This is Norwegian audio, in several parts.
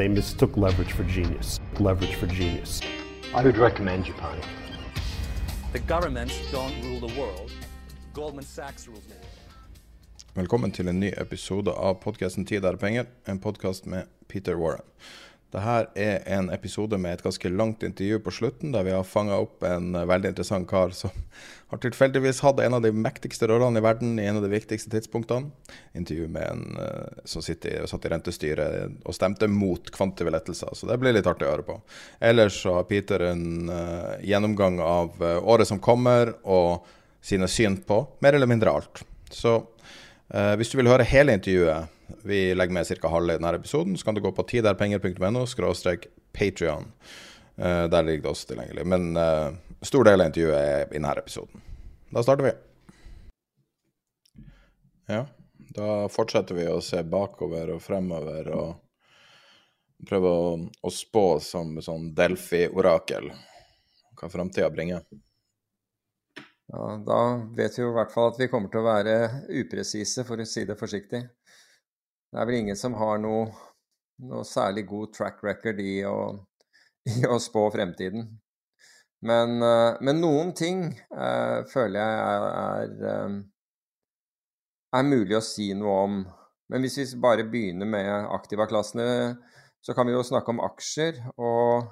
They mistook leverage for genius. Leverage for genius. I would recommend Japan. The governments don't rule the world. Goldman Sachs rules the world. Velkommen til en ny episode av podkasten 'Tid er penger', en podkast med Peter Warren. Dette er en episode med et ganske langt intervju på slutten, der vi har fanga opp en eh, veldig interessant kar som har tilfeldigvis hatt en av de mektigste rollene i verden i en av de viktigste tidspunktene. Intervju med en uh, som sitter, satt i rentestyret og stemte mot kvantive lettelser, så det blir litt artig å høre på. Ellers har Peter en uh, gjennomgang av året som kommer, og sine syn på mer eller mindre alt. Så hvis du vil høre hele intervjuet, vi legger med ca. halve denne episoden, så kan du gå på tiderpenger.no skråstrek Patrion. Uh, der ligger det også tilgjengelig. Men uh, stor del av intervjuet er i denne episoden. Da starter vi. Ja, da fortsetter vi å se bakover og fremover og prøve å, å spå som sånn Delfi-orakel hva framtida bringer. Ja, da vet vi jo i hvert fall at vi kommer til å være upresise, for å si det forsiktig. Det er vel ingen som har noe, noe særlig god track record i å, i å spå fremtiden. Men, eh, men, noen ting eh, føler jeg er, er, eh, er, mulig å si noe om. Men hvis vi bare begynner med aktivaklassene, så kan vi jo snakke om aksjer. og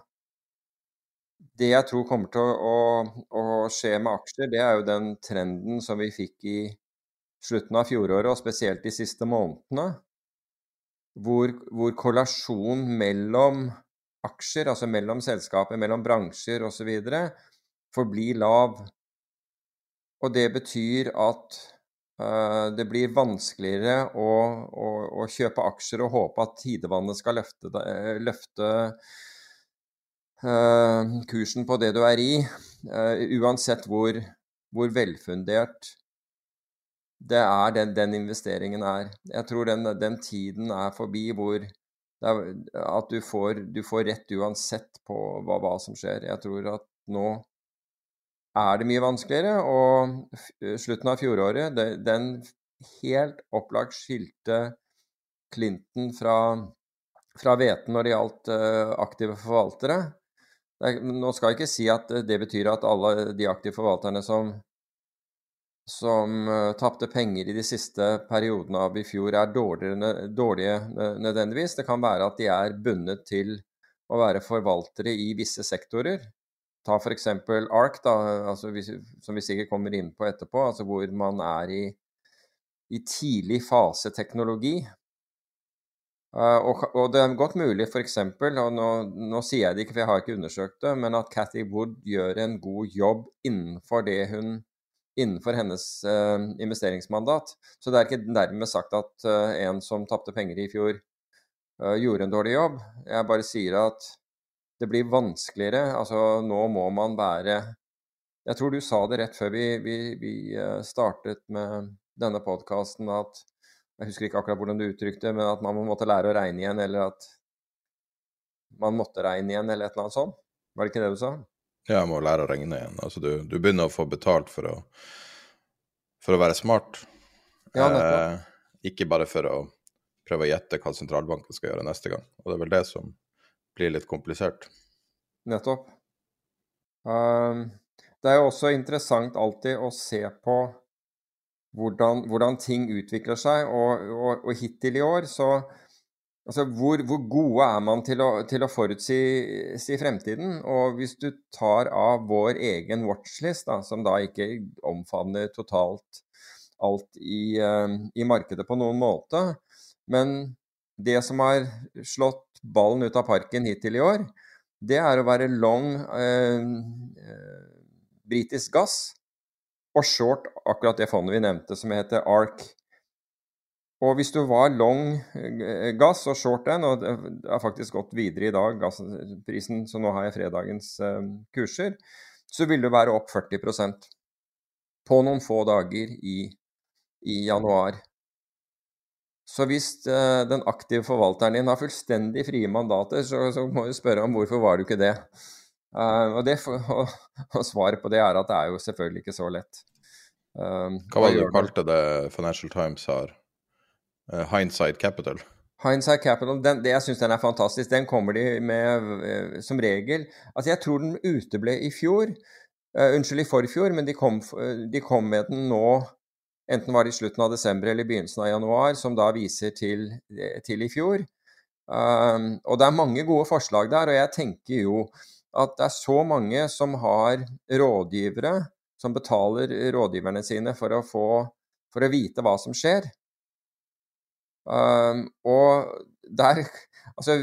det jeg tror kommer til å, å, å, skje med aksjer, det er jo den trenden som vi fikk i slutten av fjoråret, og spesielt de siste månedene, hvor, hvor korrelasjon mellom aksjer, altså mellom selskaper, mellom bransjer osv., forblir lav. Og det betyr at uh, det blir vanskeligere å, å, å, kjøpe aksjer og håpe at tidevannet skal løfte, løfte uh, kursen på det du er i, uh, uansett hvor, hvor velfundert det er den, den, investeringen er. Jeg tror den, den tiden er forbi hvor er, at du får, du får, rett uansett på hva, hva, som skjer. Jeg tror at nå er det mye vanskeligere, og slutten av fjoråret, det, den helt opplagt skilte Clinton fra, fra hveten når det gjaldt uh, aktive forvaltere. Er, nå skal jeg ikke si at det betyr at alle de aktive forvalterne som, som uh, tapte penger i de siste periodene av i fjor, er dårligere, dårlige nødvendigvis. Det kan være at de er bundet til å være forvaltere i visse sektorer. Ta f.eks. ARK, da, altså, som vi sikkert kommer inn på etterpå, altså hvor man er i, i tidlig fase teknologi. Uh, og, og, det er godt mulig f.eks., og nå, nå, sier jeg det ikke, for jeg har ikke undersøkt det, men at Cathy Wood gjør en god jobb innenfor det hun innenfor hennes uh, investeringsmandat. Så det er ikke dermed sagt at uh, en som tapte penger i fjor, gjorde en dårlig jobb. Jeg bare sier at det blir vanskeligere. Altså, nå må man være Jeg tror du sa det rett før vi, vi, vi startet med denne podkasten, at jeg husker ikke akkurat hvordan du uttrykte men at man måtte lære å regne igjen, eller at man måtte regne igjen, eller et eller annet sånt. Var det ikke det du sa? Ja, jeg må lære å regne igjen. Altså, du, du, begynner å få betalt for å, for å være smart. Ja, eh, ikke bare for å prøve å gjette hva sentralbanken skal gjøre neste gang. Og det er vel det som blir litt komplisert. Nettopp. Um, det er jo også interessant alltid å se på hvordan, hvordan ting utvikler seg. Og, og, og hittil i år så Altså, hvor, hvor, gode er man til å, til å forutsi si fremtiden? Og hvis du tar av vår egen watchlist, da, som da ikke omfavner totalt alt i, uh, i, markedet på noen måte, men det som har slått ballen ut av parken hittil i år, det er å være long uh, britisk gass og short akkurat det fondet vi nevnte, som heter ARK og hvis du var long eh, gass og short den, og det har faktisk gått videre i dag, gassprisen, så nå har jeg fredagens uh, kurser, så vil du være opp 40% på noen få dager i, i januar. Så hvis uh, den aktive forvalteren din har fullstendig frie mandater, så, så, må du spørre om hvorfor var du ikke det? Og, det og, og, svaret på det er at det er jo selvfølgelig ikke så lett. Hva var det du kalte det Financial Times har? Uh, Hindsight Capital. Hindsight Capital, den, det, jeg syns den er fantastisk. Den kommer de med uh, som regel. Altså, jeg tror den uteble i fjor. Uh, unnskyld, i forfjor, men de kom, de kom, med den nå Enten var det i slutten av desember eller i begynnelsen av januar, som da viser til, til i fjor. Um, og det er mange gode forslag der, og jeg tenker jo at det er så mange som har rådgivere, som betaler rådgiverne sine for å få for å vite hva som skjer. Um, og der Altså,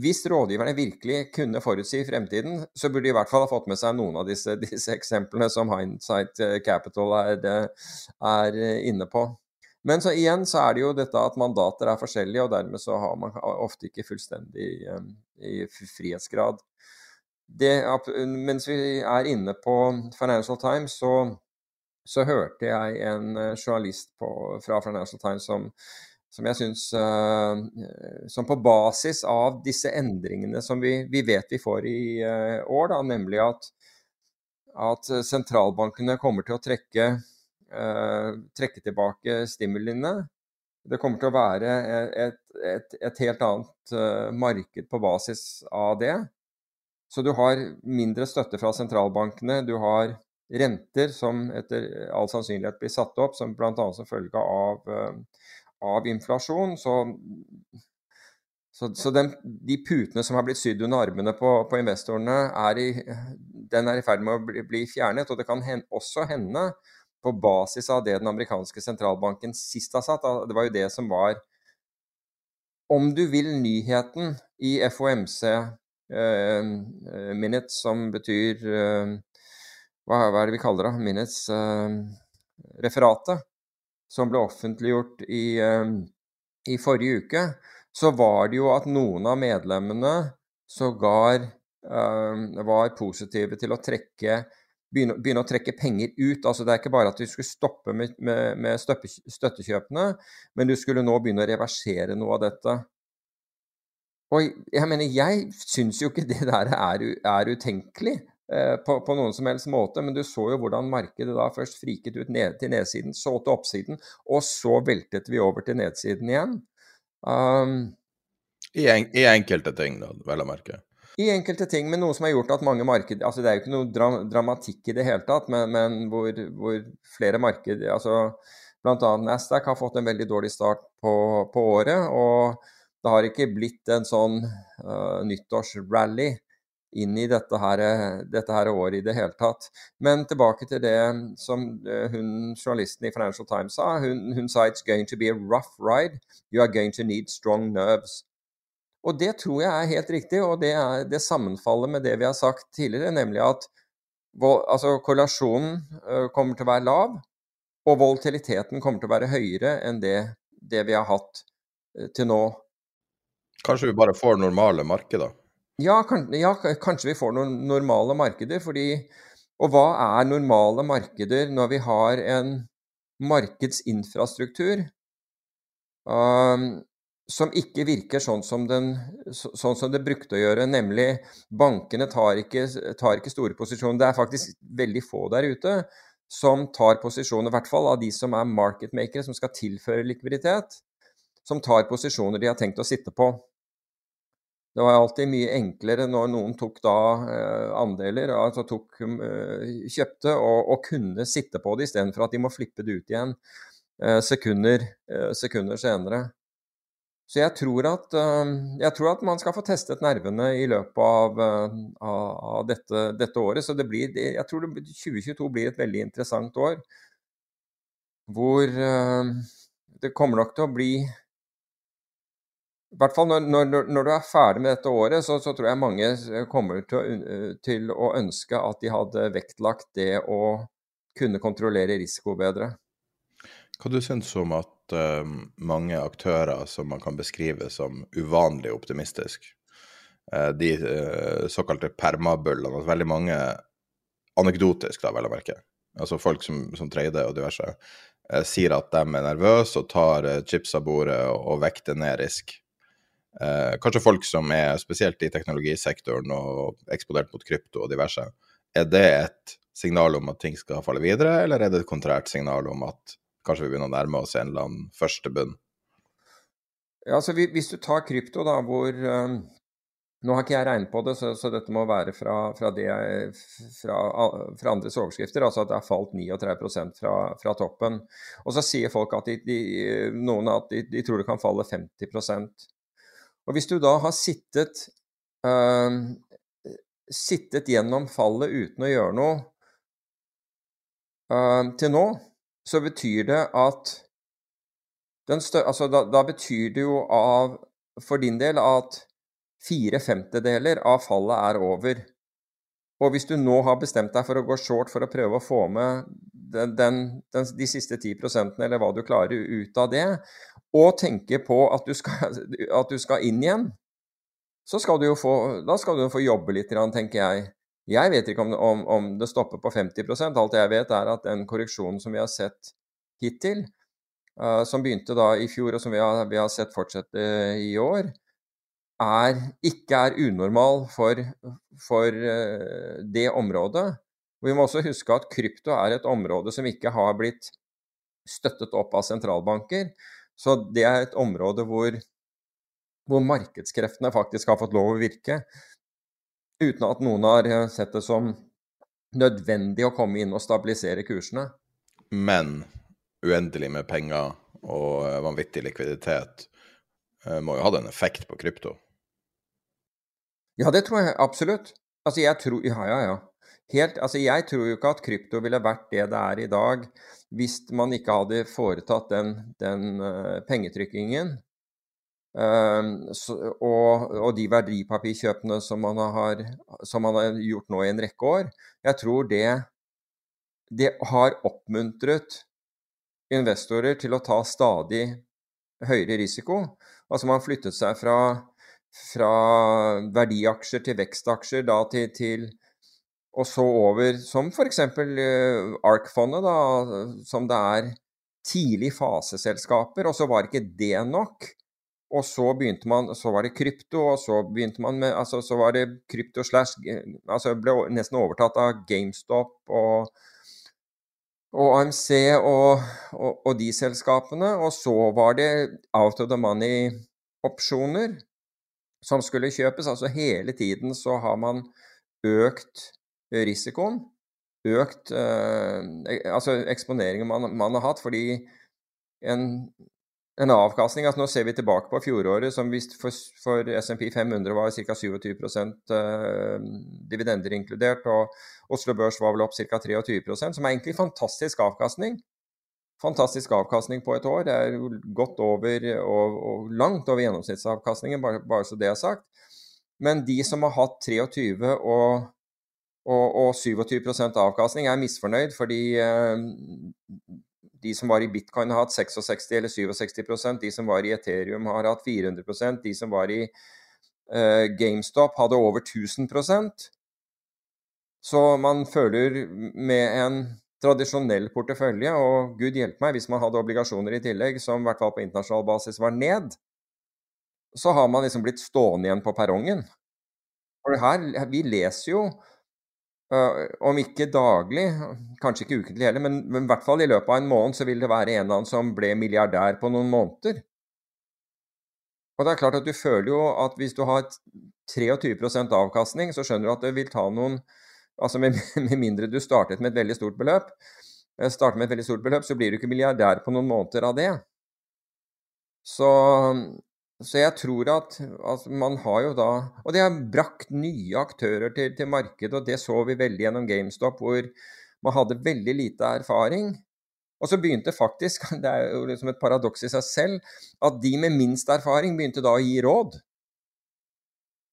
hvis rådgiverne virkelig kunne forutsi fremtiden, så burde de i hvert fall ha fått med seg noen av disse, disse eksemplene som Hindsight eh, Capital er, eh, er, inne på. Men så igjen så er det jo dette at mandater er forskjellige, og dermed så har man ofte ikke fullstendig um, i frihetsgrad. Det, mens vi er inne på Financial Times, så, så hørte jeg en eh, journalist på, fra Financial Times som som jeg syns uh, Som på basis av disse endringene som vi, vi vet vi får i uh, år, da, nemlig at, at, sentralbankene kommer til å trekke, uh, trekke tilbake stimuliene. Det kommer til å være et, et, et helt annet marked på basis av det. Så du har mindre støtte fra sentralbankene. Du har renter som etter all sannsynlighet blir satt opp, som bl.a. som følge av av inflasjon. Så, så, så den, de putene som har blitt sydd under armene på, på investorene, er i, den er i ferd med å bli, bli fjernet. Og det kan hen, også hende, på basis av det den amerikanske sentralbanken sist har satt, det var jo det som var Om du vil nyheten i FOMC eh, minutes, som betyr eh, hva, er det vi kaller det? Minutes eh, referatet som ble offentliggjort i, eh, i, forrige uke, så var det jo at noen av medlemmene sågar uh, var positive til å trekke begynne, begynne, å trekke penger ut. Altså Det er ikke bare at du skulle stoppe med, med, med støttekjøpene, men du skulle nå begynne å reversere noe av dette. Og jeg mener, jeg syns jo ikke det der er, er utenkelig. Eh, på, på, noen som helst måte, men du så jo hvordan markedet da først friket ut ned til nedsiden, så til oppsiden, og så veltet vi over til nedsiden igjen. Um, I, en, I, enkelte ting, da, vel å merke? I enkelte ting, men noe som har gjort at mange markeder altså Det er jo ikke noe dra, dramatikk i det hele tatt, men, men hvor, hvor, flere markeder altså Bl.a. Nasdaq har fått en veldig dårlig start på, på året, og det har ikke blitt en sånn uh, nyttårsrally inn i dette, her, dette her året i det hele tatt. Men tilbake til det som eh, hun, journalisten i Financial Times sa. Hun, hun sa it's going to be a rough ride. You are going to need strong nerves. Og det tror jeg er helt riktig, og det, er, det sammenfaller med det vi har sagt tidligere, nemlig at altså, korrelasjonen uh, kommer til å være lav, og volatiliteten kommer til å være høyere enn det, det vi har hatt uh, til nå. Kanskje vi bare får normale markeder? Ja, kan, ja, kanskje vi får noen normale markeder. fordi Og hva er normale markeder når vi har en markedsinfrastruktur um, som ikke virker sånn som, den, sånn som, det brukte å gjøre, nemlig bankene tar ikke, tar ikke store posisjoner. Det er faktisk veldig få der ute som tar posisjoner, i hvert fall av de som er marketmakere, som skal tilføre likviditet, som tar posisjoner de har tenkt å sitte på. Det var alltid mye enklere når noen tok da eh, andeler, altså tok, eh, kjøpte og, og, kunne sitte på det istedenfor at de må flippe det ut igjen. sekunder, sekunder senere. Så jeg tror, at, jeg tror, at, man skal få testet nervene i løpet av, av dette, dette, året. Så blir, jeg tror 2022 blir et veldig interessant år. Hvor det kommer nok til å bli i hvert fall når, når, når, du er ferdig med dette året, så, så tror jeg mange kommer til å, til å, ønske at de hadde vektlagt det å kunne kontrollere risiko bedre. Hva du syns om at uh, mange aktører som man kan beskrive som uvanlig optimistisk, uh, de uh, såkalte permabullene, at veldig mange anekdotisk, da, vel å merke, altså folk som, som trader og diverse, sier at de er nervøse og tar chips av bordet og, og vekter ned risk. Eh, kanskje folk som er spesielt i teknologisektoren og eksponert mot krypto og diverse. Er det et signal om at ting skal falle videre, eller er det et kontrært signal om at kanskje vi begynner å nærme oss en eller annen første bunn? Ja, altså Hvis du tar krypto, da, hvor um, Nå har ikke jeg regnet på det, så, så dette må være fra, fra, det, fra, fra, andres overskrifter. Altså at det har falt 39% fra, fra toppen. Og så sier folk at de, de, noen at de, de tror det kan falle 50 og hvis du da har sittet, uh, sittet gjennom fallet uten å gjøre noe uh, til nå, så betyr det at altså da, da, betyr det jo av, for din del at fire femtedeler av fallet er over. Og hvis du nå har bestemt deg for å gå short for å prøve å få med den, den, den, de siste 10 eller hva du klarer ut av det, og tenker på at du skal, at du skal inn igjen, så skal du jo få, da skal du jo få jobbe litt, tenker jeg. Jeg vet ikke om, om, om, det stopper på 50% Alt jeg vet, er at den korreksjonen som vi har sett hittil, uh, som begynte da i fjor, og som vi har, vi har sett fortsette i år, er, ikke er unormal for, for uh, det området. Og vi må også huske at krypto er et område som ikke har blitt støttet opp av sentralbanker. Så det er et område hvor, hvor markedskreftene faktisk har fått lov å virke, uten at noen har eh, sett det som nødvendig å komme inn og stabilisere kursene. Men uendelig med penger og eh, vanvittig likviditet eh, må jo ha en effekt på krypto? Ja, det tror jeg absolutt. Altså, jeg tror Ja, ja, ja. Helt, altså jeg tror jo ikke at krypto ville vært det det er i dag hvis man ikke hadde foretatt den, den uh, pengetrykkingen Um, så, og, og, de verdipapirkjøpene som man, har, som man, har, gjort nå i en rekke år. Jeg tror det, det har oppmuntret investorer til å ta stadig høyere risiko. Altså man flyttet seg fra, fra verdiaksjer til vekstaksjer da til, til og så over, som f.eks. Uh, ARK-fondet, da, som det er tidlig faseselskaper, og så var ikke det nok. Og så begynte man, så var det krypto, og så begynte man med altså Så var det krypto slash Altså ble nesten overtatt av GameStop og, og AMC og, og, og, de selskapene. Og så var det out of the money-opsjoner som skulle kjøpes. Altså hele tiden så har man økt risikoen, økt eh, altså eksponeringen man, man, har hatt. Fordi en, en avkastning altså Nå ser vi tilbake på fjoråret, som for, for SMP 500 var ca. 27 eh, dividender inkludert, og Oslo Børs var vel opp ca. 23% som er egentlig fantastisk avkastning. Fantastisk avkastning på et år. Det er godt over og, og langt over gjennomsnittsavkastningen, bare, bare så det er sagt. Men de som har hatt 23 og og, og 27% avkastning er misfornøyd fordi eh, de som var i bitcoin har hatt 66 eller 67% de som var i Ethereum har hatt 400% de som var i eh, GameStop hadde over 1000% Så man føler med en tradisjonell portefølje, og gud hjelpe meg hvis man hadde obligasjoner i tillegg som i hvert fall på internasjonal basis var ned, så har man liksom blitt stående igjen på perrongen. For her, vi leser jo Uh, om ikke daglig, kanskje ikke ukentlig heller, men, men, i hvert fall i løpet av en måned så vil det være en eller annen som ble milliardær på noen måneder. Og det er klart at du føler jo at hvis du har 23% avkastning, så skjønner du at det vil ta noen Altså med, med mindre du startet med et veldig stort beløp, starter med et veldig stort beløp, så blir du ikke milliardær på noen måneder av det. Så, så jeg tror at altså man har jo da Og det har brakt nye aktører til, til markedet, og det så vi veldig gjennom GameStop, hvor man hadde veldig lite erfaring. Og så begynte faktisk, det er jo liksom et paradoks i seg selv, at de med minst erfaring begynte da å gi råd.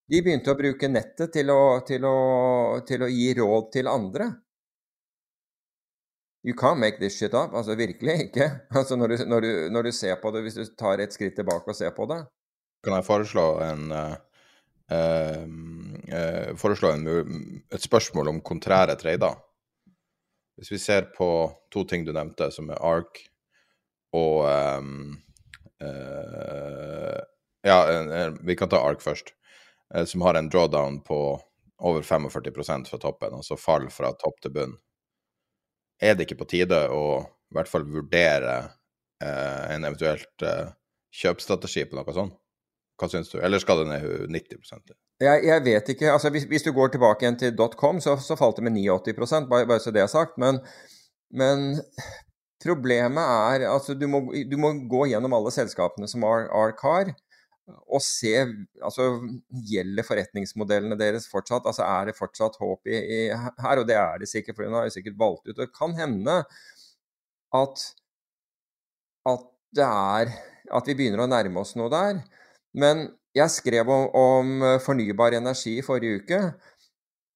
De begynte å bruke nettet til å, til å, til å gi råd til andre. You can't make this shit up. Altså virkelig ikke. Altså når du, når, du, når du, ser på det, hvis du tar et skritt tilbake og ser på det. Kan jeg foreslå en uh, uh, Foreslå en, et spørsmål om kontrære trader? Hvis vi ser på to ting du nevnte, som er ARK og um, uh, Ja, vi kan ta ARK først. som har en drawdown på over 45% fra toppen, altså fall fra topp til bunn er det ikke på tide å i hvert fall vurdere en eventuelt kjøpstrategi på noe sånt? Hva syns du? Eller skal det ned 90% jeg, jeg vet ikke. Altså, hvis, hvis, du går tilbake igjen til .com, så, så falt det med 89 bare, bare så det er sagt. Men, men problemet er altså du du må, gå gjennom alle selskapene som har, har car og se altså, Gjelder forretningsmodellene deres fortsatt? altså Er det fortsatt håp i, i her? Og det er det sikkert, for hun har jo sikkert valgt ut. Det kan hende at, at det er At vi begynner å nærme oss noe der. Men jeg skrev om, om fornybar energi i forrige uke.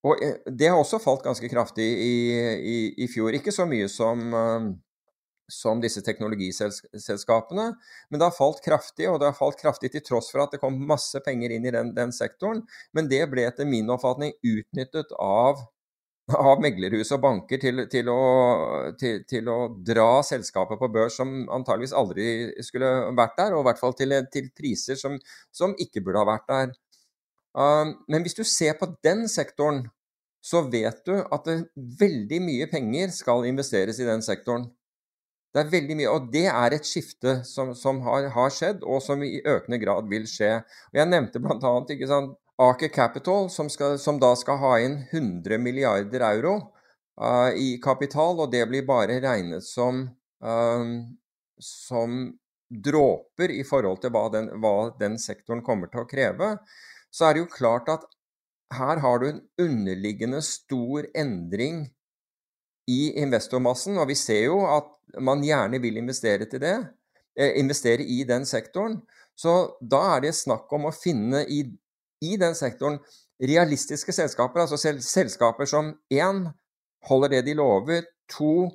Og eh, det har også falt ganske kraftig i, i, i fjor. Ikke så mye som som disse teknologiselskapene. Men det har falt kraftig, og det har falt kraftig til tross for at det kom masse penger inn i den, den sektoren. Men det ble etter min oppfatning utnyttet av, av meglerhus og banker til, til, å, til, til, å, dra selskapet på børs som antageligvis aldri skulle vært der, og i hvert fall til, priser som, som, ikke burde ha vært der. Um, men hvis du ser på den sektoren, så vet du at det, veldig mye penger skal investeres i den sektoren. Det er veldig mye, og det er et skifte som, som har, har, skjedd, og som i økende grad vil skje. Og Jeg nevnte bl.a. Aker Capital, som, skal, som, da skal ha inn 100 milliarder euro uh, i kapital, og det blir bare regnet som, um, som dråper i forhold til hva den, hva den sektoren kommer til å kreve. Så er det jo klart at her har du en underliggende stor endring i investormassen, og vi ser jo at man gjerne vil investere det, eh, investere i den sektoren. Så da er det snakk om å finne i, i den sektoren. Realistiske selskaper, altså sel selskaper som én holder det de lover, to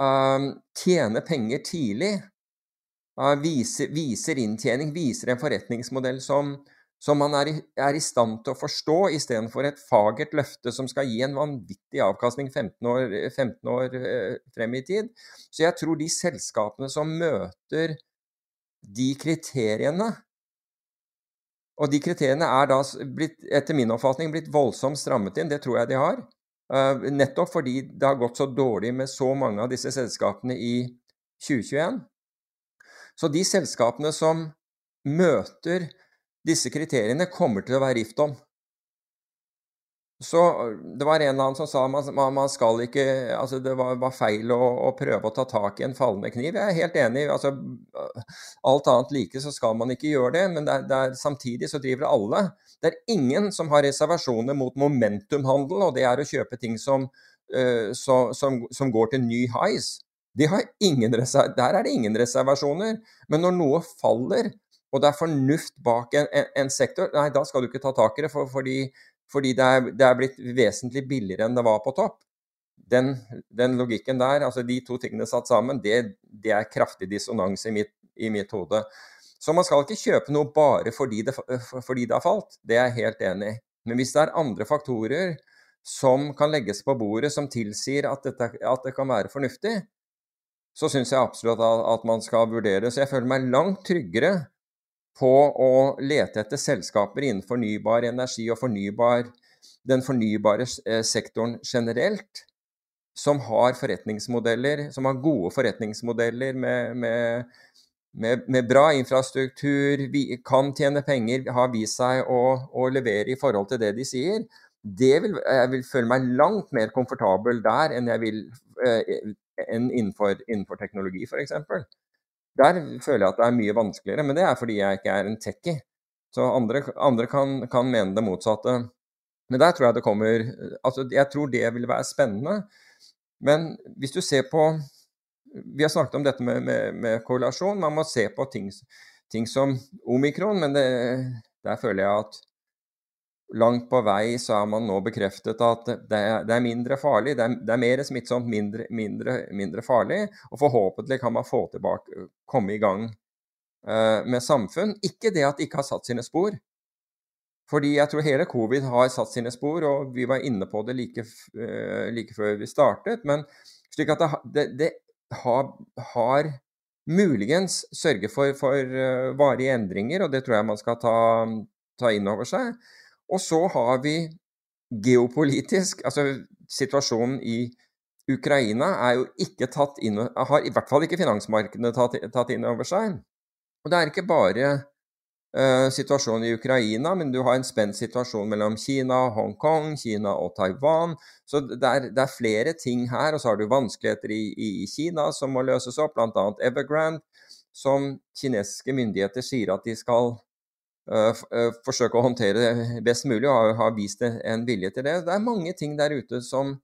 um, tjener penger tidlig, uh, viser, viser, inntjening, viser en forretningsmodell som, som man er i, er i, stand til å forstå, istedenfor et fagert løfte som skal gi en vanvittig avkastning 15 år, 15 år uh, frem i tid. Så jeg tror de selskapene som møter de kriteriene Og de kriteriene er da blitt, etter min oppfatning blitt voldsomt strammet inn, det tror jeg de har. Uh, nettopp fordi det har gått så dårlig med så mange av disse selskapene i 2021. Så de selskapene som møter disse kriteriene kommer til å være rift om. Så Det var en eller annen som sa man, man skal ikke altså Det var, var feil å, å, prøve å ta tak i en fallende kniv. Jeg er helt enig. altså Alt annet like så skal man ikke gjøre det, men det er, det er, samtidig så driver alle. Det er ingen som har reservasjoner mot momentumhandel, og det er å kjøpe ting som, uh, så, som, som går til ny highs. De der er det ingen reservasjoner. Men når noe faller, og det er fornuft bak en, en, en, sektor, nei, da skal du ikke ta tak i det, for, fordi, fordi det, er, det, er, blitt vesentlig billigere enn det var på topp. Den, den logikken der, altså de to tingene satt sammen, det, det er kraftig dissonans i mitt, i mitt, hode. Så man skal ikke kjøpe noe bare fordi det, fordi det har falt, det er jeg helt enig i. Men hvis det er andre faktorer som kan legges på bordet som tilsier at, dette, at det kan være fornuftig, så syns jeg absolutt at, at man skal vurdere. Så jeg føler meg langt tryggere på å lete etter selskaper innen fornybar energi og fornybar, den fornybare eh, sektoren generelt, som har forretningsmodeller, som har gode forretningsmodeller med, med, med, med bra infrastruktur, kan tjene penger, har vist seg å, å, levere i forhold til det de sier. Det vil, jeg vil føle meg langt mer komfortabel der enn jeg vil, eh, enn innenfor, innenfor teknologi, f.eks. Der føler jeg at det er mye vanskeligere, men det er fordi jeg ikke er en techie. Så andre, andre kan, kan, mene det motsatte. Men der tror jeg det kommer altså Jeg tror det vil være spennende. Men hvis du ser på Vi har snakket om dette med, med, med korrelasjon. Man må se på ting, ting som omikron, men det, der føler jeg at langt på vei så er man nå bekreftet at det er, det er mindre farlig. Det er, det er, mer smittsomt, mindre, mindre, mindre, farlig. Og forhåpentlig kan man få tilbake, komme i gang uh, med samfunn. Ikke det at det ikke har satt sine spor. Fordi jeg tror hele covid har satt sine spor, og vi var inne på det like, uh, like før vi startet. Men slik at det, det har, har, muligens sørget for, for uh, varige endringer, og det tror jeg man skal ta, ta inn over seg. Og så har vi geopolitisk Altså situasjonen i Ukraina er jo ikke tatt inn Har i hvert fall ikke finansmarkedene tatt, tatt inn over seg. Og det er ikke bare uh, situasjonen i Ukraina, men du har en spent situasjon mellom Kina, Hongkong, Kina og Taiwan. Så det er, det er flere ting her. Og så har du vanskeligheter i, i, Kina som må løses opp, bl.a. Evergrande, som kinesiske myndigheter sier at de skal forsøke å håndtere det best mulig, og har vist en vilje til det. Det er mange ting der ute som,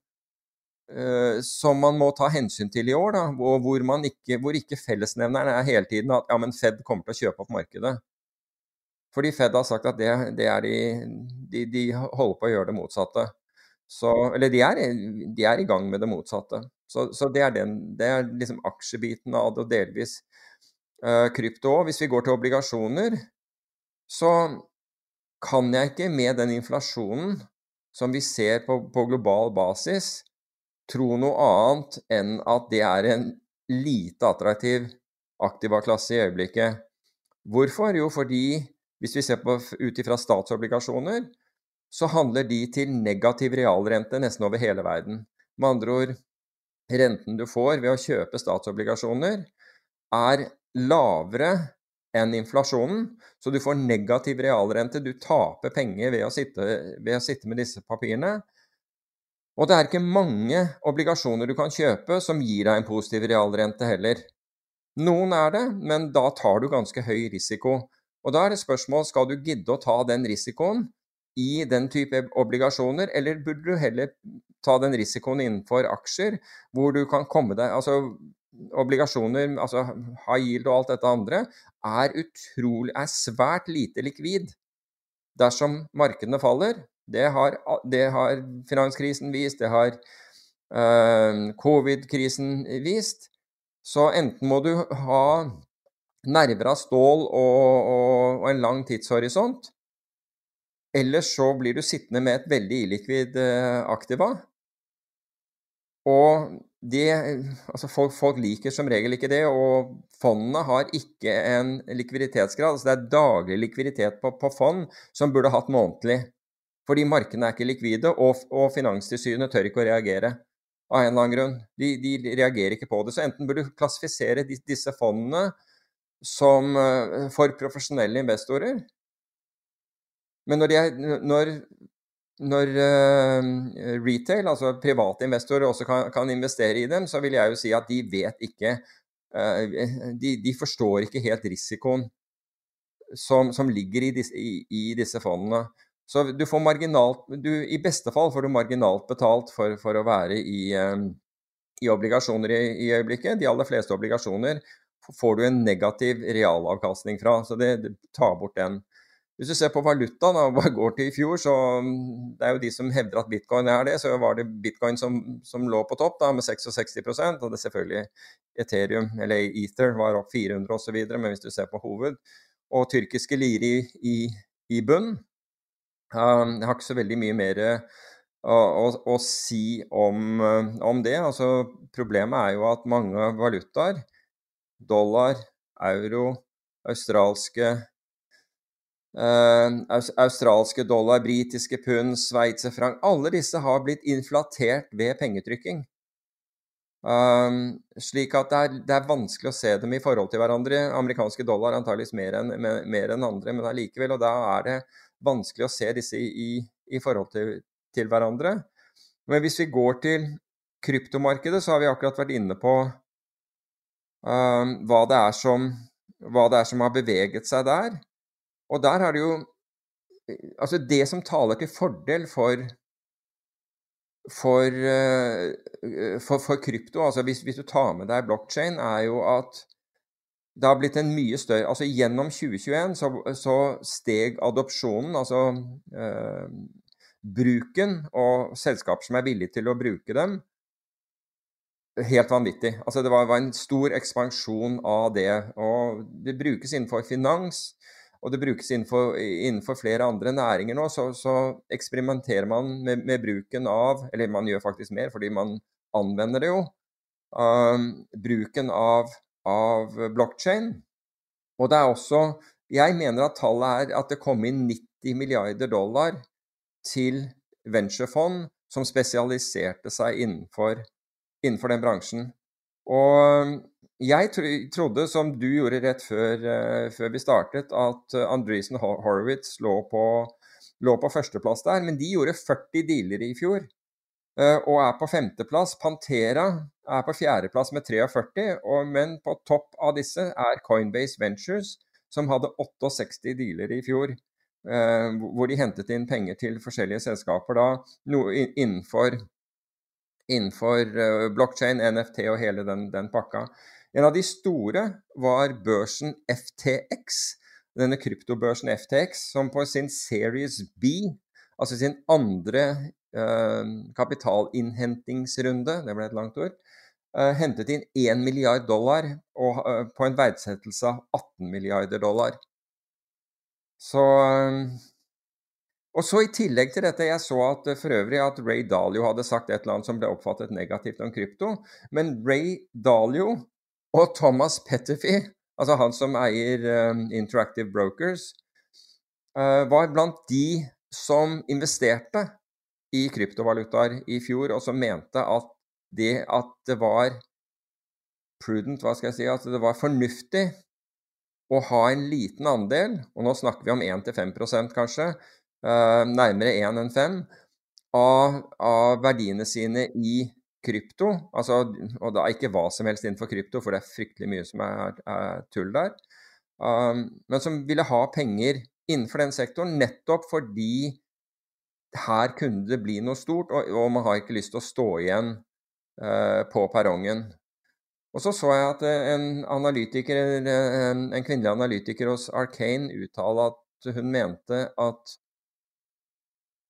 eh, som man må ta hensyn til i år, da, hvor, ikke, hvor ikke fellesnevneren er hele tiden at ja, men Fed kommer til å kjøpe opp markedet. Fordi Fed har sagt at det, det er de, de, de, holder på å gjøre det motsatte. Så, eller de er, de er, i gang med det motsatte. Så, så det, er den, det er liksom aksjebiten av det, og delvis uh, krypto. Hvis vi går til obligasjoner, så kan jeg ikke med den inflasjonen som vi ser på, på global basis, tro noe annet enn at det er en lite attraktiv aktiva-klasse i øyeblikket. Hvorfor? Jo, fordi hvis vi ser på ut ifra statsobligasjoner, så handler de til negativ realrente nesten over hele verden. Med andre ord, renten du får ved å kjøpe statsobligasjoner, er lavere enn inflasjonen. Så du får negativ realrente. Du taper penger ved å sitte, ved å sitte med disse papirene. Og det er ikke mange obligasjoner du kan kjøpe som gir deg en positiv realrente heller. Noen er det, men da tar du ganske høy risiko. Og da er det spørsmål skal du gidde å ta den risikoen i den type obligasjoner, eller burde du heller ta den risikoen innenfor aksjer, hvor du kan komme deg Altså obligasjoner, altså high yield og alt dette andre, er, utrolig, er svært lite likvid dersom markedene faller. Det har, det har finanskrisen vist, det har uh, covid-krisen vist. Så enten må du ha nerver av stål og, og, og en lang tidshorisont, eller så blir du sittende med et veldig illikvid uh, aktiva. Og det, altså folk, folk, liker som regel ikke det, og fondene har ikke en likviditetsgrad. altså Det er daglig likviditet på, på fond som burde hatt månedlig. Fordi markedene er ikke likvide, og, og Finanstilsynet tør ikke å reagere av en eller annen grunn. De, de, reagerer ikke på det. Så enten burde du klassifisere disse fondene som uh, for profesjonelle investorer. Men når, er, når når uh, retail, altså private investorer, også kan, kan, investere i dem, så vil jeg jo si at de vet ikke uh, de, de, forstår ikke helt risikoen som, som ligger i disse, i, i disse, fondene. Så du får marginalt du, I beste fall får du marginalt betalt for, for å være i, um, i obligasjoner i, i, øyeblikket. De aller fleste obligasjoner får du en negativ realavkastning fra, så det, det tar bort den. Hvis du ser på valuta, og hva går til i fjor, så mm, det er jo de som hevder at bitcoin er det, så var det bitcoin som, som lå på topp da, med 66% og det er selvfølgelig Ethereum, eller Ether, var opp 400 osv., men hvis du ser på hoved Og tyrkiske lire i, i, i bunn um, Jeg har ikke så veldig mye mer å, å, å si om, om, det. Altså, problemet er jo at mange valutaer, dollar, euro, australske australske dollar, britiske pund, sveitserfranc Alle disse har blitt inflatert ved pengetrykking. Um, slik at det er, det er, vanskelig å se dem i forhold til hverandre. Amerikanske dollar antakeligvis mer enn en andre, men allikevel. Og da er det vanskelig å se disse i, i, i forhold til, til, hverandre. Men hvis vi går til kryptomarkedet så har vi akkurat vært inne på um, hva, det som, hva, det er som, har beveget seg der. Og der har det jo Altså, det som taler til fordel for for, uh, for, for krypto, altså hvis, hvis, du tar med deg blokkjede, er jo at det har blitt en mye større Altså gjennom 2021 så, så steg adopsjonen, altså eh, bruken, og selskaper som er villige til å bruke dem, helt vanvittig. Altså det var, var, en stor ekspansjon av det. Og det brukes innenfor finans, og det brukes innenfor, innenfor flere andre næringer nå. Så, så eksperimenterer man med, med, bruken av Eller man gjør faktisk mer, fordi man anvender det jo. Um, bruken av, av blokkjede. Og det er også Jeg mener at tallet er at det kom inn 90 milliarder dollar til venturefond som spesialiserte seg innenfor innenfor den bransjen. Og jeg trodde, som du gjorde rett før, uh, før vi startet, at uh, Andreessen Horowitz lå på, lå på, førsteplass der. Men de gjorde 40 dealer i fjor uh, og er på femteplass. Pantera er på fjerdeplass med 43, og, men på topp av disse er Coinbase Ventures, som hadde 68 dealer i fjor. hvor de hentet inn penger til forskjellige selskaper da, no, innenfor innenfor uh, blokkjede, NFT og hele den, den, pakka. En av de store var børsen FTX, denne kryptobørsen FTX, som på sin Series B, altså sin andre eh, kapitalinnhentingsrunde, det ble et langt ord, eh, hentet inn 1 milliard dollar og, på en verdsettelse av 18 milliarder dollar. Så og så I tillegg til dette, jeg så at for øvrig at Ray Dalio hadde sagt et eller annet som ble oppfattet negativt om krypto. Men Ray Dalio og Thomas Petterfee, altså han som eier um, Interactive Brokers, uh, var blant de som investerte i kryptovalutaer i fjor, og som mente at det at det var prudent, hva skal jeg si, at det var fornuftig å ha en liten andel, og nå snakker vi om 1-5 kanskje, uh, nærmere 1 enn 5, av, av, verdiene sine i krypto. Altså, og da ikke hva som helst innenfor krypto, for det er fryktelig mye som er, er tull der. Um, men som ville ha penger innenfor den sektoren nettopp fordi her kunne det bli noe stort, og, og man har ikke lyst til å stå igjen uh, på perrongen. Og så så jeg at en, analytiker, en, en kvinnelig analytiker hos Arcane uttalte at hun mente at Eh,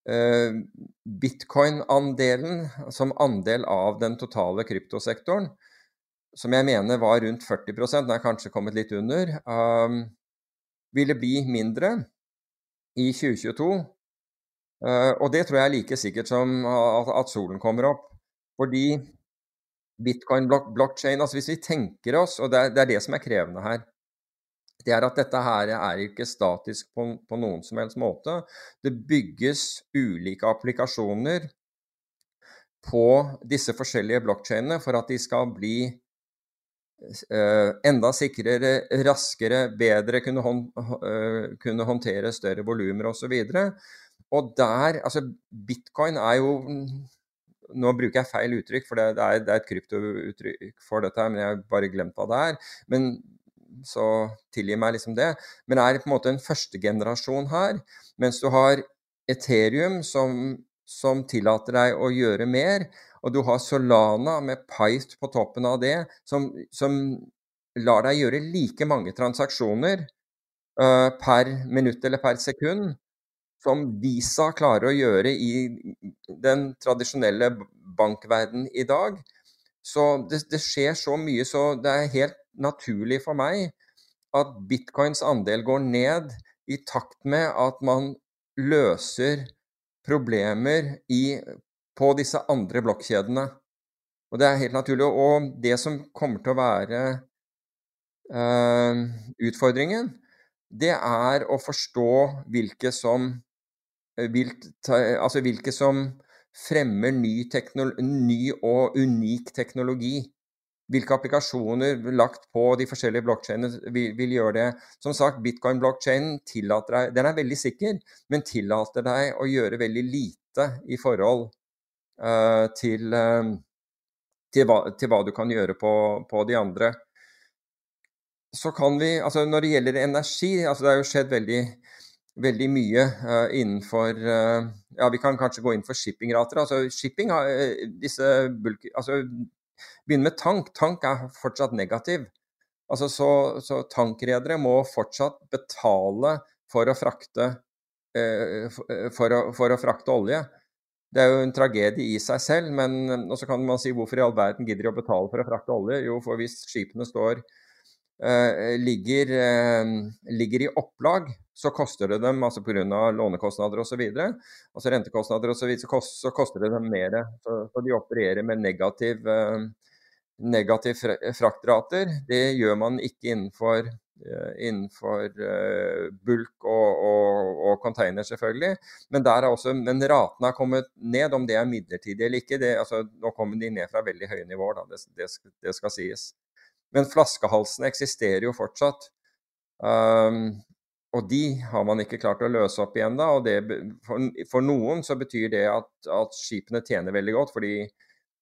bitcoin-andelen som andel av den totale kryptosektoren, som jeg mener var rundt 40 den er kanskje kommet litt under, um, ville bli mindre i 2022. Uh, eh, og det tror jeg er like sikkert som at, at solen kommer opp. Fordi bitcoin, blockchain altså Hvis vi tenker oss, og det er, det er det som er krevende her det er at dette her er ikke statisk på, på noen som helst måte. Det bygges ulike applikasjoner på disse forskjellige blokkjedene for at de skal bli uh, enda sikrere, raskere, bedre, kunne, hånd, uh, kunne håndtere større volumer osv. Og der Altså, bitcoin er jo nå bruker jeg feil uttrykk, for det, er, det er et kryptouttrykk for dette, men jeg har bare glemt hva det er. Men så tilgi meg liksom det. Men er på en måte en førstegenerasjon her. Mens du har Ethereum som, som, tillater deg å gjøre mer. Og du har Solana med Pite på toppen av det, som, som lar deg gjøre like mange transaksjoner uh, per minutt eller per sekund som Visa klarer å gjøre i den tradisjonelle bankverden i dag. Så det, det, skjer så mye, så det er helt naturlig for meg at bitcoins andel går ned i takt med at man løser problemer i, på disse andre blokkjedene. Og det er helt naturlig. Og det som kommer til å være eh, utfordringen, det er å forstå hvilke som, hvilke, altså hvilke som fremmer ny, ny og unik teknologi hvilke applikasjoner lagt på de forskjellige blokkjedene vil, vil, gjøre det. Som sagt, bitcoin-blokkjeden tillater deg Den er veldig sikker, men tillater deg å gjøre veldig lite i forhold uh, til, uh, til hva, til hva, du kan gjøre på, på, de andre. Så kan vi, altså Når det gjelder energi, altså det har jo skjedd veldig, veldig mye uh, innenfor uh, Ja, vi kan kanskje gå inn for shippingrater. altså Shipping uh, disse bulk... Altså begynne med tank. Tank er fortsatt negativ. Altså Så, så tankredere må fortsatt betale for å frakte, for å, for å frakte olje. Det er jo en tragedie i seg selv, men så kan man si hvorfor i all verden gidder de å betale for å frakte olje? Jo, for hvis skipene står eh, ligger, eh, ligger, i opplag, så koster det dem, altså pga. lånekostnader osv., altså rentekostnader osv., så, videre, så, så koster det dem mer. Så de opererer med negativ, eh, negativ fraktrater. Det gjør man ikke innenfor Eh, innenfor eh, bulk og, og, og, container, selvfølgelig. Men, der er også, men ratene har kommet ned, om det er midlertidig eller ikke. Det, altså, nå kommer de ned fra veldig høye nivåer, da, det, det, det, skal sies. Men flaskehalsene eksisterer jo fortsatt. Um, og de har man ikke klart å løse opp igjen da. Og det, for, for, noen så betyr det at, at skipene tjener veldig godt, fordi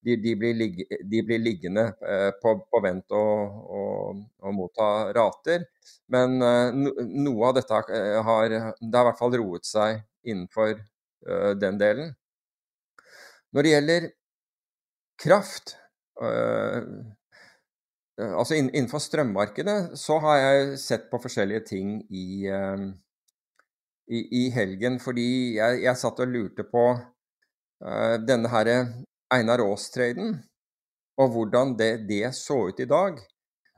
de, de, blir, ligge, de blir, liggende eh, på, på, vent og, og, og, motta rater. Men eh, noe av dette eh, har Det har i hvert fall roet seg innenfor den delen. Når det gjelder kraft Altså innenfor strømmarkedet så har jeg sett på forskjellige ting i, i, i helgen. Fordi jeg, jeg, satt og lurte på denne her Einar Aas-traden, og hvordan det, det, så ut i dag.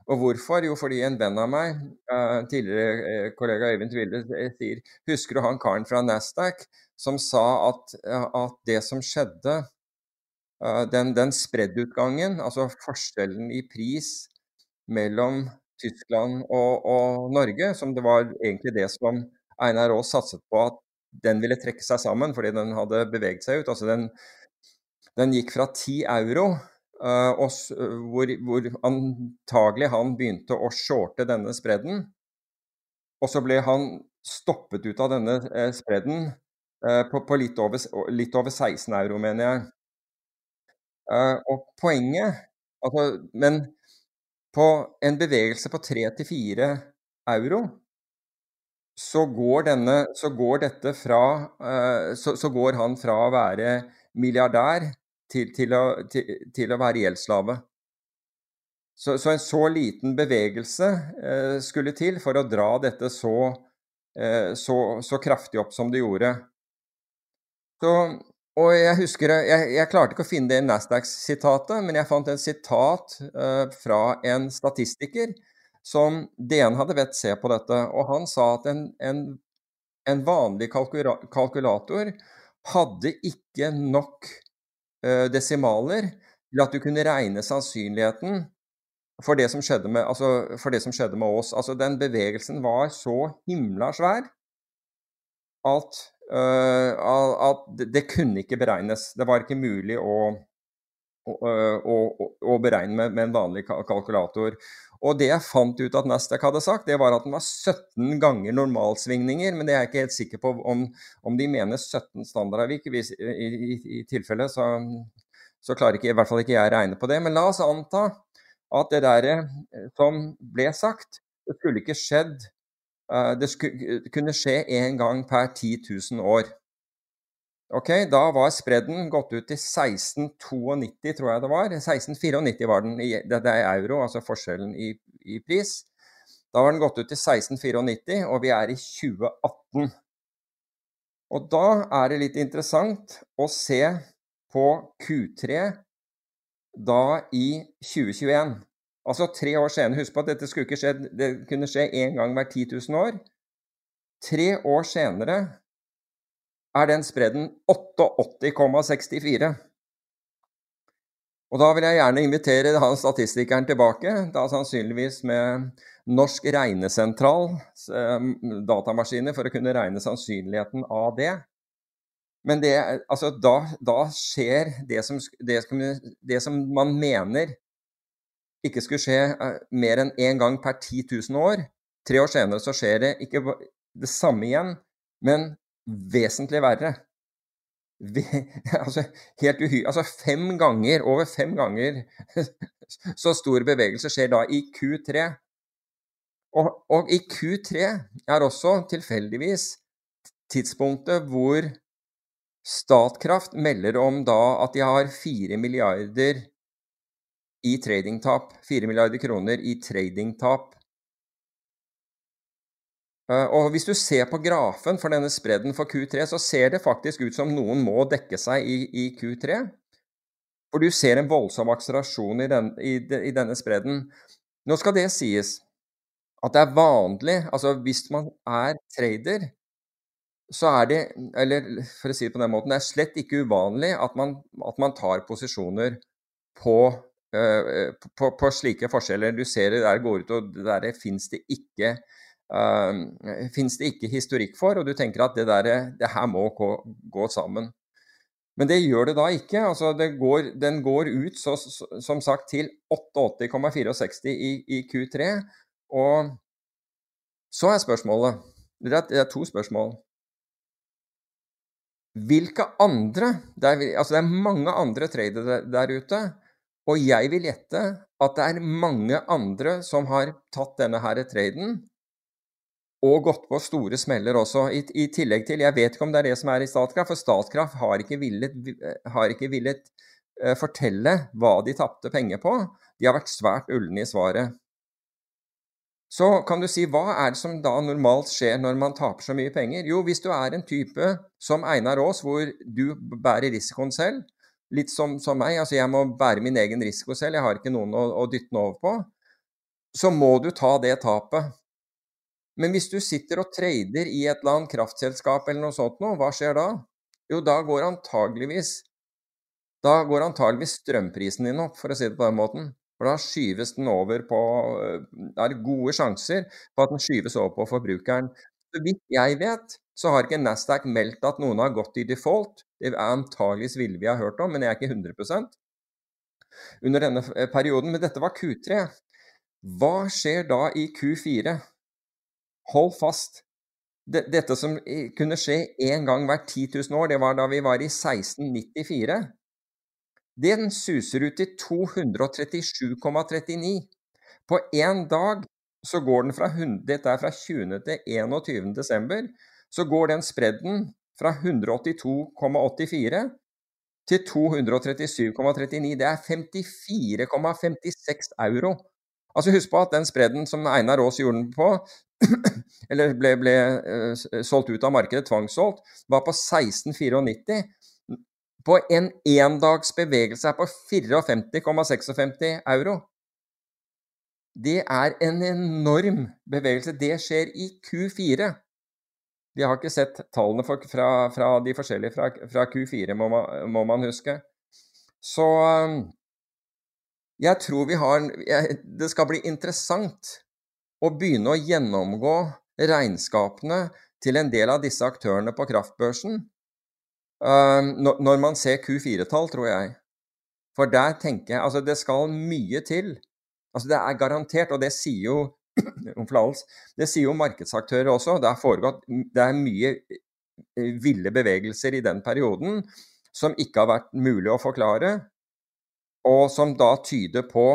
Og hvorfor? Jo, fordi en venn av meg, uh, tidligere uh, kollega Øyvind Tville, eh, sier Husker du han karen fra Nasdaq som sa at, uh, at det som skjedde Den, den spreddutgangen, altså forskjellen i pris mellom Tyskland og, og, Norge, som det var egentlig det som Einar Aas satset på at den ville trekke seg sammen fordi den hadde beveget seg ut. altså den den gikk fra 10 euro, uh, og, hvor, hvor, antagelig han begynte å shorte denne spredden. Og så ble han stoppet ut av denne uh, spredden uh, på, på litt, over, litt, over, 16 euro, mener jeg. Og poenget altså, Men på en bevegelse på 3-4 euro så går, denne, så går dette fra så, så går han fra å være milliardær til, til, å, til, til å, være gjeldsslave. Så, så, en så liten bevegelse eh, skulle til for å dra dette så, eh, så, så kraftig opp som det gjorde. Så, og jeg husker, jeg, jeg, klarte ikke å finne det Nasdaq-sitatet, men jeg fant en sitat uh, fra en statistiker som DN hadde bedt se på dette. Og han sa at en, en, en vanlig kalkulator hadde ikke nok uh, desimaler til at du kunne regne sannsynligheten for det med, altså, for det som skjedde med oss. Altså, den bevegelsen var så himla svær at, at det kunne ikke beregnes. Det var ikke mulig å, å, å, å beregne med, med, en vanlig kalkulator. Og det jeg fant ut at Nasdaq hadde sagt, det var at den var 17 ganger normalsvingninger. Men det er jeg ikke helt sikker på om, om de mener 17 standardavvik. I, i, i tilfelle så, så, klarer ikke, i hvert fall ikke jeg regne på det. Men la oss anta at det der eh, som ble sagt, det skulle ikke skjedd eh, Det skulle, kunne skje én gang per 10 000 år. Ok, Da var spredden gått ut til 1692, tror jeg det var. 1694 var den, det er euro, altså forskjellen i, i, pris. Da var den gått ut til 1694, og vi er i 2018. Og da er det litt interessant å se på Q3 da i 2021. Altså tre år senere. Husk på at dette skulle ikke skje, det kunne skje én gang hver 10 000 år. Tre år senere er den spredden 88,64. Og da vil jeg gjerne invitere han statistikeren tilbake, da sannsynligvis med Norsk regnesentral eh, datamaskiner, for å kunne regne sannsynligheten av det. Men det, altså, da, da, skjer det som, det, det som, man mener ikke skulle skje eh, mer enn én gang per 10 000 år. Tre år senere så skjer det ikke det samme igjen, men vesentlig verre. altså, helt uhy altså fem ganger, over fem ganger så stor bevegelse skjer da i Q3. Og, og i Q3 er også tilfeldigvis tidspunktet hvor Statkraft melder om da at de har 4 milliarder i tradingtap. 4 milliarder kroner i tradingtap Eh, og Hvis du ser på grafen for denne spredden for Q3, så ser det faktisk ut som noen må dekke seg i, i Q3. For du ser en voldsom akselerasjon i, den, i, i, denne spredden. Nå skal det sies at det er vanlig, altså hvis man er trader, så er det Eller for å si det på den måten, det er slett ikke uvanlig at man, at man tar posisjoner på, uh, på, på, slike forskjeller. Du ser det der går ut, og der fins det ikke uh, eh, fins det ikke historikk for, og du tenker at det, der, det her må gå, gå, sammen. Men det gjør det da ikke. altså går, Den går ut så, som sagt til 88,64 i, i, Q3. Og så er spørsmålet Det er, det to spørsmål. Hvilke andre det er, altså det er mange andre tradere der ute. Og jeg vil gjette at det er mange andre som har tatt denne her traden og gått på store smeller også, i, i, tillegg til Jeg vet ikke om det er det som er i Statkraft, for Statkraft har ikke villet, har ikke villet uh, fortelle hva de tapte penger på. De har vært svært ulne i svaret. Så kan du si hva er det som da normalt skjer når man taper så mye penger? Jo, hvis du er en type som Einar Aas, hvor du bærer risikoen selv, litt som, som, meg, altså jeg må bære min egen risiko selv, jeg har ikke noen å, å dytte den over på, så må du ta det tapet. Men hvis du sitter og trader i et eller annet kraftselskap eller noe sånt noe, hva skjer da? Jo, da går antageligvis da går antageligvis strømprisen din opp, for å si det på den måten. For da skyves den over på Det er gode sjanser for at den skyves over på forbrukeren. Så vidt jeg vet, så har ikke Nasdaq meldt at noen har gått i default. Det er antageligvis ville vi ha hørt om, men jeg er ikke 100% under denne perioden. Men dette var Q3. Hva skjer da i Q4? Hold fast. Dette som kunne skje én gang hvert 10 000 år, det var da vi var i 1694. Den suser ut til 237,39. På én dag så går den fra Dette er fra 20. til 21. desember. Så går den spredden fra 182,84 til 237,39. Det er 54,56 euro. Altså Husk på at den spredden som Einar Aas gjorde den på, eller ble, ble uh, solgt ut av markedet, tvangssolgt, var på 1694. På en endags bevegelse er på 54,56 euro. Det er en enorm bevegelse. Det skjer i Q4. Vi har ikke sett tallene fra, fra, de forskjellige fra, fra Q4, må man, må man, huske. Så jeg tror vi har jeg, Det skal bli interessant å begynne å gjennomgå regnskapene til en del av disse aktørene på kraftbørsen uh, når man ser Q4-tall, tror jeg. For der tenker jeg Altså, det skal mye til. Altså, det er garantert, og det sier jo det sier jo markedsaktører også. Det, foregått, det er mye eh, ville bevegelser i den perioden som ikke har vært mulig å forklare, og som da tyder på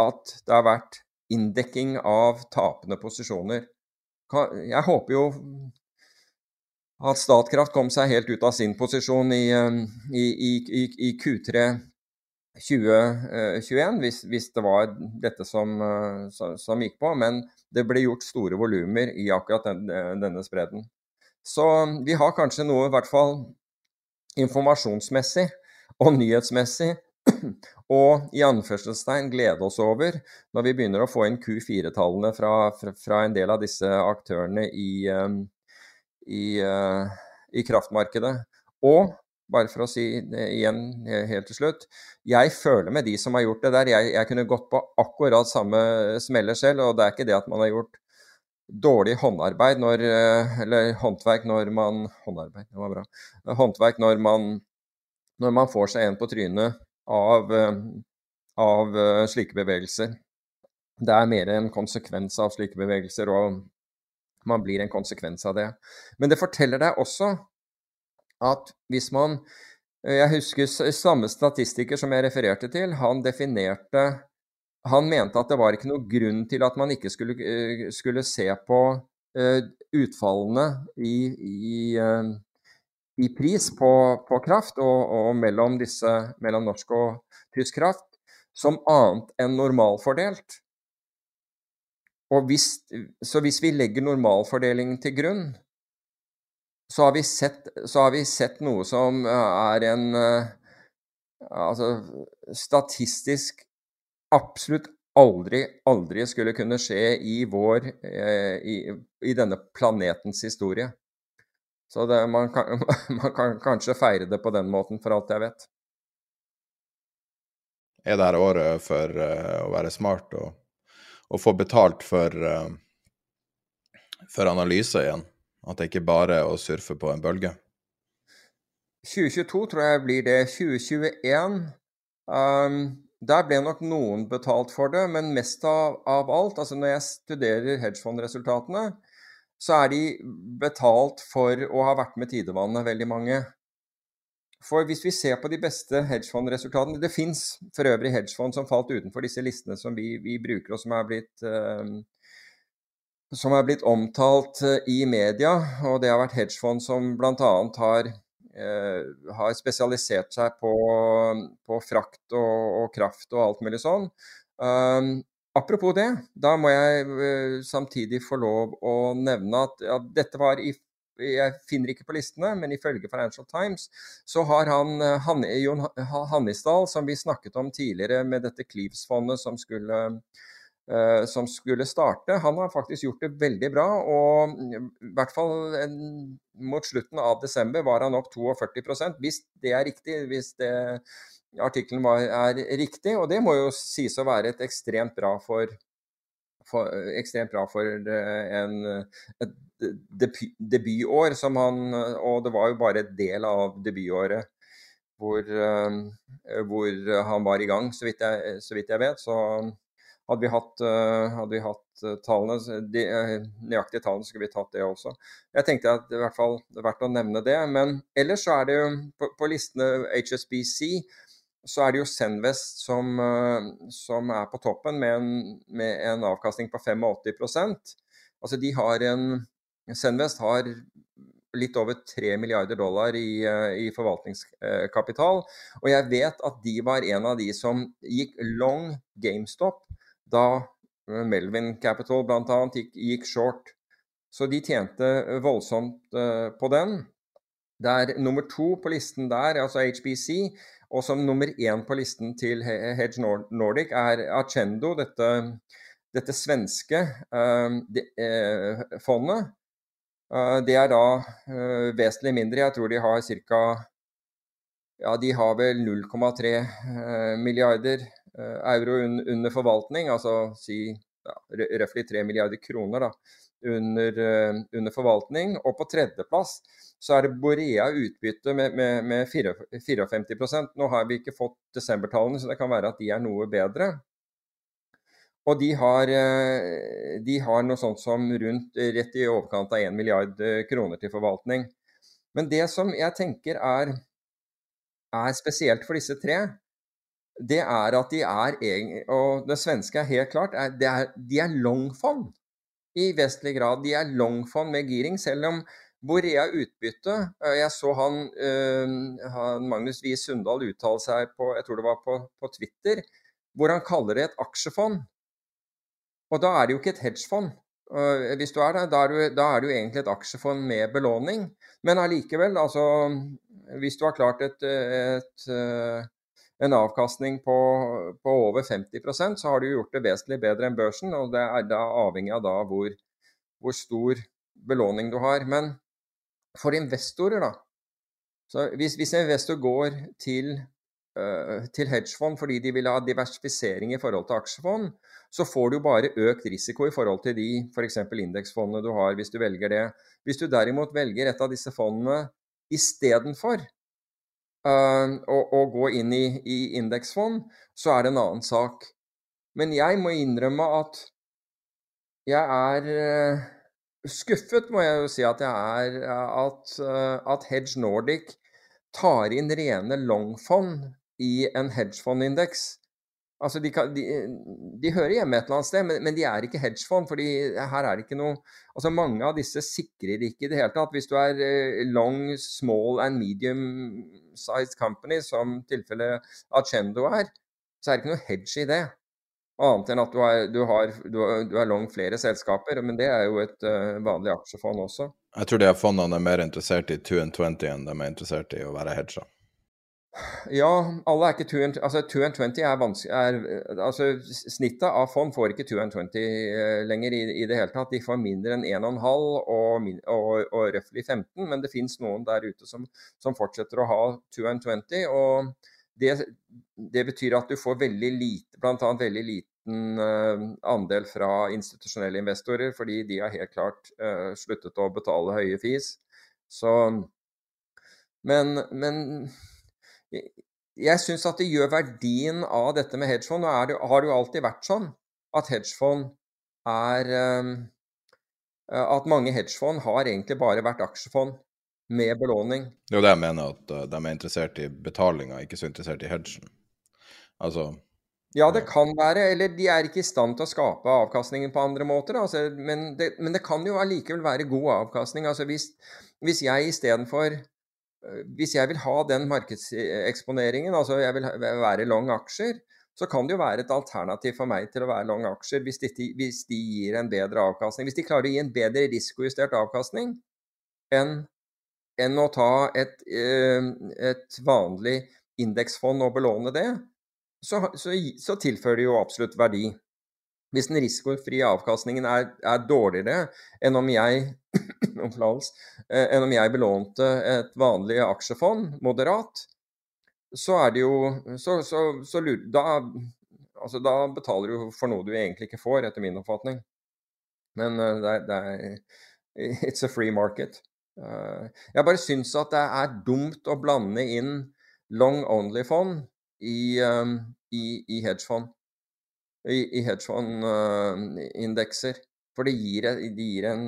at det har vært inndekking av tapende posisjoner. Jeg håper jo at Statkraft kom seg helt ut av sin posisjon i, um, i, i, i Q3 2021, hvis, hvis, det var dette som, uh, som, gikk på. Men det ble gjort store volumer i akkurat den, denne spredden. Så vi har kanskje noe, i hvert fall informasjonsmessig og nyhetsmessig, og i anførselstegn glede oss over når vi begynner å få inn Q4-tallene fra, fra, fra, en del av disse aktørene i, i, i, kraftmarkedet. Og bare for å si det igjen helt til slutt Jeg føler med de som har gjort det der. Jeg, jeg kunne gått på akkurat samme smeller selv, og det er ikke det at man har gjort dårlig håndarbeid når uh, Eller håndverk når man Håndarbeid, det var bra. Håndverk når man, når man får seg en på trynet av, eh, av eh, slike bevegelser. Det er mer en konsekvens av slike bevegelser, og man blir en konsekvens av det. Men det forteller deg også at hvis man Jeg husker samme statistiker som jeg refererte til, han definerte Han mente at det var ikke noe grunn til at man ikke skulle, skulle se på utfallene i, i, i pris på, på kraft og, og, mellom, disse, mellom norsk og tysk kraft som annet enn normalfordelt. Og hvis, så hvis vi legger normalfordelingen til grunn, så har, sett, så har vi sett, noe som er en Altså statistisk absolutt aldri, aldri skulle kunne skje i vår i, i denne planetens historie. Så det, man, kan, man, kan, kanskje feire det på den måten, for alt jeg vet. Er dette året for å være smart og, og få betalt for, uh, for analyser igjen? At det ikke bare er å surfe på en bølge? 2022 tror jeg blir det. 2021 um, Der ble nok noen betalt for det, men mest av, av alt altså Når jeg studerer hedgefondresultatene, så er de betalt for å ha vært med tidevannet, veldig mange. For hvis vi ser på de beste hedgefondresultatene Det fins for øvrig hedgefond som falt utenfor disse listene som vi, vi bruker, og som er blitt uh, som er blitt omtalt uh, i media. Og det har vært hedgefond som bl.a. Har, uh, har spesialisert seg på, på frakt og, og, kraft og alt mulig sånn. Um, apropos det, da må jeg samtidig få lov å nevne at ja, dette var i jeg finner ikke på listene, men ifølge Financial Times så har han, eh, han Jon Hannisdal, som vi snakket om tidligere med dette Cleaves-fondet som skulle som skulle starte, han har faktisk gjort det veldig bra. Og i hvert fall en, mot slutten av desember var han opp 42% hvis det er riktig. Hvis det, artikkelen er riktig. Og det må jo sies å være et ekstremt bra for, for ekstremt bra for eh, en, et debutår som han Og det var jo bare en del av debutåret hvor, eh, hvor han var i gang, så vidt jeg, så vidt jeg vet. Så hadde vi hatt, eh, hadde vi hatt tallene, de nøyaktige tallene, skulle vi tatt det også. Jeg tenkte at det i hvert fall er verdt å nevne det. Men ellers så er det jo på, på listene HSBC så er det jo Senvest som, som er på toppen med en, med en avkastning på 85% Altså de har en Senvest har litt over 3 milliarder dollar i, eh, i, forvaltningskapital. Og jeg vet at de var en av de som gikk long GameStop da eh, Melvin Capital bl.a. Gikk, gikk short. Så de tjente voldsomt uh, på den. Det er nummer to på listen der, altså HBC. Og som nummer én på listen til Hedge Nordic er Acendo, dette, dette svenske uh, de, uh, fondet. Eh, det er da eh, vesentlig mindre. Jeg tror de har ca. Ja, de har vel 0,3 eh, milliarder euro under forvaltning, altså si ja, røftlig 3 milliarder kroner da, under, under, forvaltning. Og på tredjeplass så er det Borea utbytte med, med, med 54% Nå har vi ikke fått desembertallene, så det kan være at de er noe bedre. Og de har, eh, de har, noe sånt som rundt rett i overkant av 1 milliard eh, kroner til forvaltning. Men det som jeg tenker er, er spesielt for disse tre, det er at de er Og det svenske er helt klart er, er, De er longfond i vestlig grad. De er longfond med giring, selv om Borea utbytte eh, Jeg så han, han Magnus Wie Sundal uttale seg på jeg tror det var på, på Twitter, hvor han kaller det et aksjefond. Og da er det jo ikke et hedgefond. Hvis du er der, da er, du, da er det jo egentlig et aksjefond med belåning. Men allikevel, altså Hvis du har klart et, et, en avkastning på, på, over 50% så har du gjort det vesentlig bedre enn børsen. Og det er da avhengig av da hvor, hvor stor belåning du har. Men for investorer, da så hvis, hvis en investor går til Eh, til hedgefond fordi de vil ha diversifisering i forhold til aksjefond, så får du bare økt risiko i forhold til de f.eks. indeksfondene du har, hvis du velger det. Hvis du derimot velger et av disse fondene istedenfor å, å gå inn i, i indeksfond, så er det en annen sak. Men jeg må innrømme at jeg er uh, skuffet, må jeg jo si at jeg er, at, at Hedge Nordic tar inn rene longfond i en hedgefondindeks. Altså de, kan, de, de, hører hjemme et eller annet sted, men, men, de er ikke hedgefond. fordi her er det ikke noe altså Mange av disse sikrer ikke i det hele tatt. Hvis du er eh, long, small and medium sized company, som tilfellet Acendo er, så er det ikke noe hedge i det. Annet enn at du er, du, har, du, du er, long flere selskaper. Men det er jo et uh, vanlig aksjefond også. Jeg tror de fondene er mer interessert i 2 and 20 enn de er interessert i å være hedger. Ja, alle er ikke 2 and, altså 2 and 20 er vanskelig altså Snittet av fond får ikke 2 and 20 eh, lenger i, i, det hele tatt. De får mindre enn 1,5 og, og, og røftlig 15, men det finnes noen der ute som, som fortsetter å ha 2 and 20. og det, det, betyr at du får veldig lite, bl.a. veldig liten uh, andel fra institusjonelle investorer, fordi de har helt klart uh, sluttet å betale høye fees. Så Men, men jeg syns at det gjør verdien av dette med hedgefond. Nå det, har det jo alltid vært sånn at hedgefond er um, At mange hedgefond har egentlig bare vært aksjefond med belåning. Det er jo det jeg mener, at uh, de er interessert i betalinga, ikke så interessert i hedgen. Altså ja, det kan være. Eller de er ikke i stand til å skape avkastningen på andre måter. Altså, men, det, men, det, kan jo allikevel være god avkastning. Altså hvis, hvis jeg istedenfor Eh, hvis jeg vil ha den markedseksponeringen, altså jeg vil være long aksjer, så kan det jo være et alternativ for meg til å være long aksjer hvis de, hvis de gir en bedre avkastning. Hvis de klarer å gi en bedre risikojustert avkastning enn, enn å ta et, eh, et vanlig indeksfond og belåne det, så, så, så tilfører det jo absolutt verdi. Hvis den risikofrie avkastningen er, er dårligere enn om jeg Eh, enn om jeg belånte et vanlig aksjefond, moderat, så er det jo så, så, så da, altså, da betaler du for noe du egentlig ikke får, etter min oppfatning. Men uh, det, det, er It's a free market. Uh, jeg bare syns at det er dumt å blande inn long only-fond i, um, i, i hedgefond. I, i hedgefondindekser. Uh, for det gir, det gir en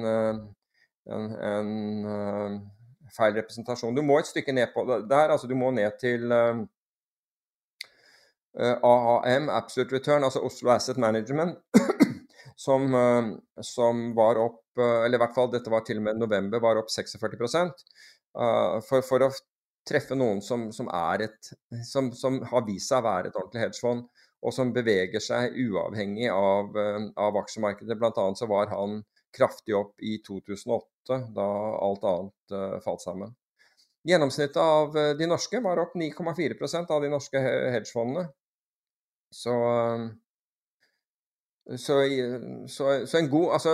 en, en uh, feil representasjon. Du må et stykke ned på der. altså Du må ned til uh, eh, AAM, Absolute Return, altså Oslo Asset Management, som, som, var opp Eller i hvert fall dette var til og med november, var opp 46% for, for å treffe noen som, som, et, som, som, har vist seg å være et ordentlig hedgefond, og som beveger seg uavhengig av, av aksjemarkedet. Blant annet så var han kraftig opp i 2008, da alt annet uh, falt sammen. Gjennomsnittet av uh, de norske var opp 9,4% av de norske hedgefondene. Så, uh, så, så, så, en god Altså,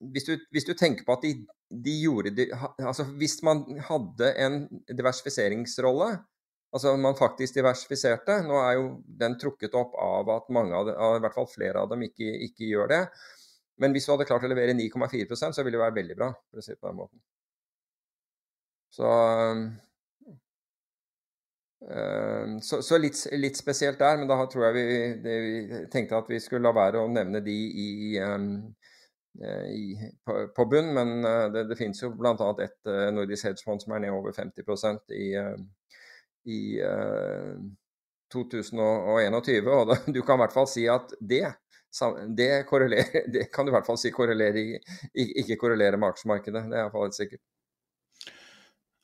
hvis du, hvis du tenker på at de, de gjorde de, Altså, hvis man hadde en diversifiseringsrolle, altså man faktisk diversifiserte Nå er jo den trukket opp av at mange av, de, i hvert fall flere av dem ikke, ikke gjør det. Men hvis du hadde klart å levere 9,4% så ville det være veldig bra, for å si det på den måten. Så, øh, så, så litt, litt, spesielt der, men da tror jeg vi, det, vi, tenkte at vi skulle la være å nevne de i, um, i, på, på, bunn. Men uh, det, det finnes jo bl.a. et nordisk hedgefond som er ned over 50% i, i 2021. Og da, du kan i hvert fall si at det det, det, kan du i hvert fall si korrelerer, ikke korrelerer med aksjemarkedet. Det er iallfall helt sikkert.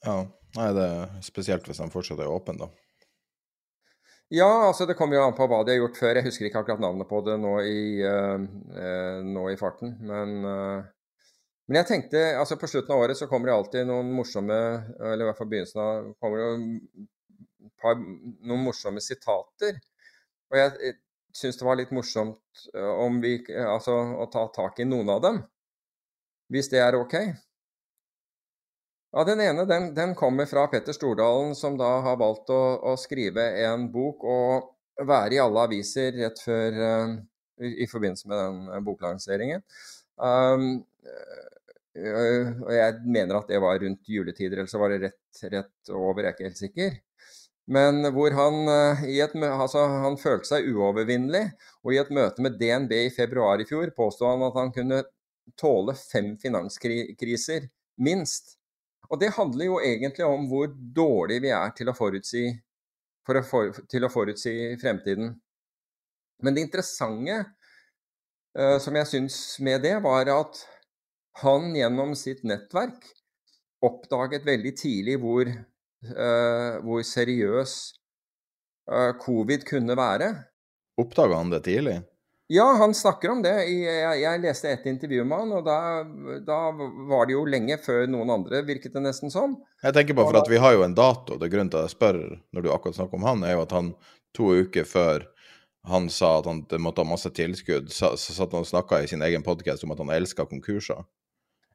Ja, nei, det er spesielt hvis de fortsatt er åpne, da. Ja, altså det kommer jo an på hva de har gjort før. Jeg husker ikke akkurat navnet på det nå i, uh, nå i farten. Men, uh, men, jeg tenkte altså på slutten av året så kommer det alltid noen morsomme Eller i hvert fall begynnelsen av kommer det par, noen morsomme sitater. Og jeg, syns det var litt morsomt om vi, altså, å ta tak i noen av dem. Hvis det er OK? Ja, Den ene den, den kommer fra Petter Stordalen, som da har valgt å, å, skrive en bok og være i alle aviser rett før uh, i, i, forbindelse med den boklanseringen. Um, og jeg mener at det var rundt juletider, eller så var det rett, rett over, jeg er ikke helt sikker. Men hvor han, eh, et, altså, han følte seg uovervinnelig, og i et møte med DNB i februar i fjor påsto han at han kunne tåle fem finanskriser, minst. Og det handler jo egentlig om hvor dårlig vi er til å forutsi, for å for, til å forutsi fremtiden. Men det interessante uh, som jeg syns med det, var at han gjennom sitt nettverk oppdaget veldig tidlig hvor, hvor seriøs uh, covid kunne være. Oppdaga han det tidlig? Ja, han snakker om det. Jeg, jeg leste et intervju med han, og da, da, var det jo lenge før noen andre, virket det nesten som. Jeg tenker bare for at vi har jo en dato. Det er grunnen til at jeg spør når du akkurat snakker om han, er jo at han to uker før han sa at han måtte ha masse tilskudd, så, så satt han og snakka i sin egen podkast om at han elska konkurser.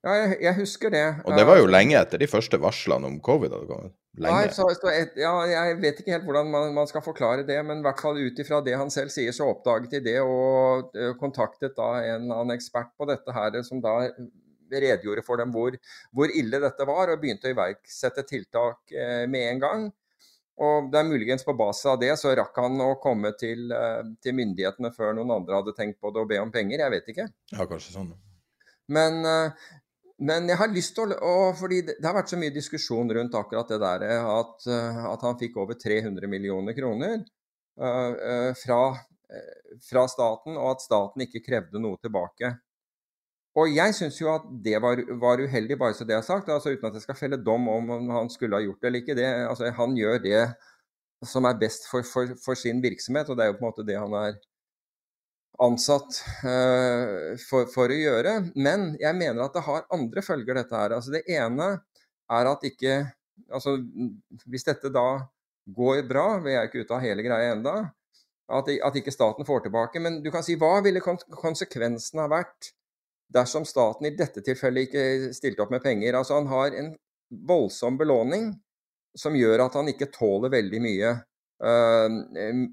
Ja, jeg, jeg, husker det. Og det var jo lenge etter de første varslene om covid hadde kommet. Lenge. Nei, så, så et, ja, jeg vet ikke helt hvordan man, man skal forklare det, men i hvert fall ut ifra det han selv sier, så oppdaget de det og uh, kontaktet da en annen ekspert på dette her, som da redegjorde for dem hvor, hvor ille dette var, og begynte å iverksette tiltak uh, med en gang. Og det er muligens på basis av det så rakk han å komme til, uh, til myndighetene før noen andre hadde tenkt på det å be om penger, jeg vet ikke. Ja, kanskje sånn. Men men jeg har lyst til å, fordi det, har vært så mye diskusjon rundt akkurat det der at, eh, at han fikk over 300 millioner kroner uh, fra, fra, staten, og at staten ikke krevde noe tilbake. Og jeg syns jo at det var, var, uheldig, bare så det er sagt, altså uten at jeg skal felle dom om han skulle ha gjort det eller ikke. Det, altså, han gjør det som er best for, for, for sin virksomhet, og det er jo på en måte det han er ansatt uh, for, for, å gjøre. Men jeg mener at det har andre følger, dette her. Altså, det ene er at ikke Altså, hvis dette da går bra, vi er ikke ute av hele greia enda, at, at, ikke staten får tilbake. Men du kan si hva ville konsekvensen ha vært dersom staten i dette tilfellet ikke stilte opp med penger? Altså, han har en voldsom belåning som gjør at han ikke tåler veldig mye, uh,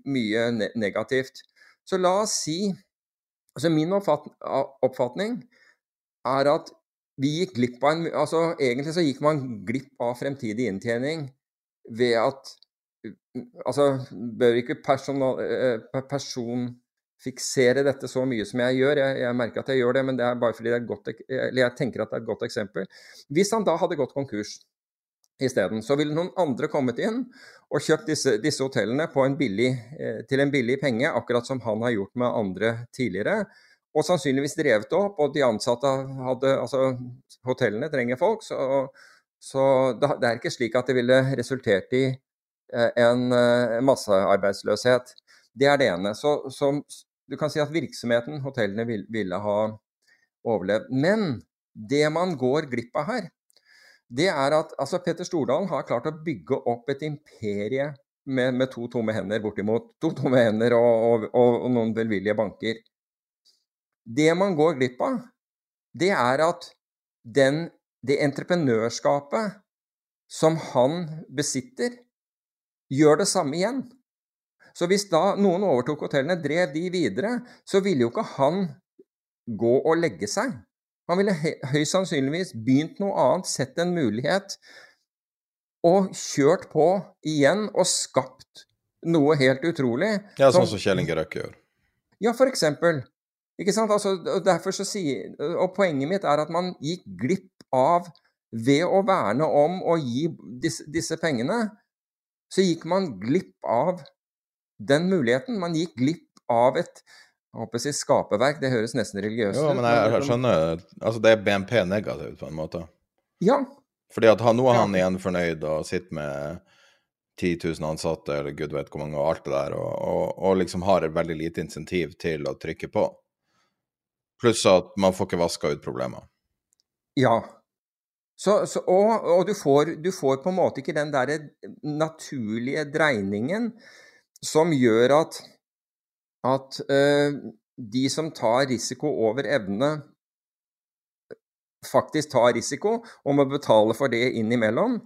mye negativt. Så la oss si altså Min oppfatning er at vi gikk glipp av en altså Egentlig så gikk man glipp av fremtidig inntjening ved at Altså, bør ikke personal, eh, personfiksere dette så mye som jeg gjør. Jeg, jeg, merker at jeg gjør det, men det er bare fordi det er godt, jeg tenker at det er et godt eksempel. Hvis han da hadde gått konkurs, isteden. Så ville noen andre kommet inn og kjøpt disse, disse hotellene en billig, eh, til en billig penge, akkurat som han har gjort med andre tidligere. Og sannsynligvis drevet opp, og de ansatte hadde Altså, hotellene trenger folk, så, så det, det er ikke slik at det ville resultert i eh, en eh, massearbeidsløshet. Det er det ene. Så, så, du kan si at virksomheten, hotellene, ville, ville ha overlevd. Men det man går glipp av her, det er at altså, Petter Stordalen har klart å bygge opp et imperie med, med to tomme hender, bortimot. To tomme hender og, og, og, og noen velvillige banker. Det man går glipp av, det er at den, det entreprenørskapet som han besitter, gjør det samme igjen. Så hvis da noen overtok hotellene, drev de videre, så ville jo ikke han gå og legge seg. Han ville høyst sannsynligvis begynt noe annet, sett en mulighet, og kjørt på igjen og skapt noe helt utrolig. Ja, sånn som, Kjell Inge Røkke gjør. Ja, for eksempel. Ikke sant? Altså, derfor så sier, og poenget mitt er at man gikk glipp av Ved å verne om å gi disse, disse pengene, så gikk man glipp av den muligheten. Man gikk glipp av et jeg håper å si skaperverk, det høres nesten religiøst ut. Jo, men jeg, jeg, skjønner Altså, det er BNP negativt, på en måte. Ja. Fordi at nå er han igjen fornøyd og sitter med 10 000 ansatte, eller gud vet hvor mange, og alt det der, og, og, og liksom har et veldig lite insentiv til å trykke på. Pluss at man får ikke vaska ut problemer. Ja. Så, så, og, og du, får, du, får, på en måte ikke den derre naturlige dreiningen som gjør at at eh, de som tar risiko over evne, faktisk tar risiko og må betale for det innimellom,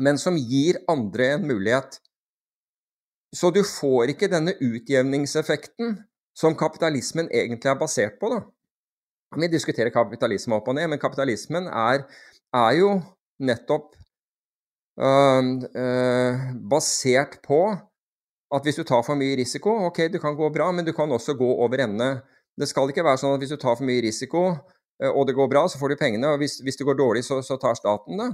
men som gir andre en mulighet. Så du får ikke denne utjevningseffekten som kapitalismen egentlig er basert på. da. Vi diskuterer kapitalisme opp og ned, men kapitalismen er, er jo nettopp øh, øh, basert på at hvis du tar for mye risiko, ok, du kan gå bra, men du kan også gå over ende. Det skal ikke være sånn at hvis du tar for mye risiko, og det går bra, så får du pengene. Og hvis, hvis det går dårlig, så, så tar staten det.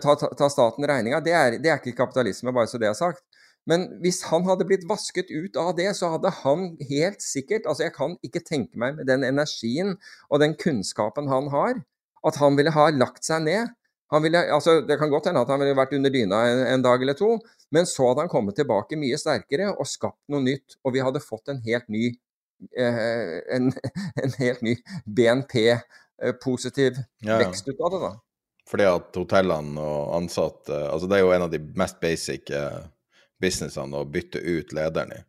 Ta, ta, ta staten regninga. Det, det, er ikke kapitalisme, bare så det er sagt. Men hvis han hadde blitt vasket ut av det, så hadde han helt sikkert Altså, jeg kan ikke tenke meg med den energien og den kunnskapen han har, at han ville ha lagt seg ned. Ville, altså, det kan godt hende at han ville vært under dyna en, en, dag eller to, men så hadde han kommet tilbake mye sterkere og skapt noe nytt. Og vi hadde fått en helt ny, eh, en, en, helt ny BNP-positiv eh, ja, ja. vekst ut av det. da. Fordi at hotellene og ansatte altså Det er jo en av de mest basic eh, businessene å bytte ut lederen i.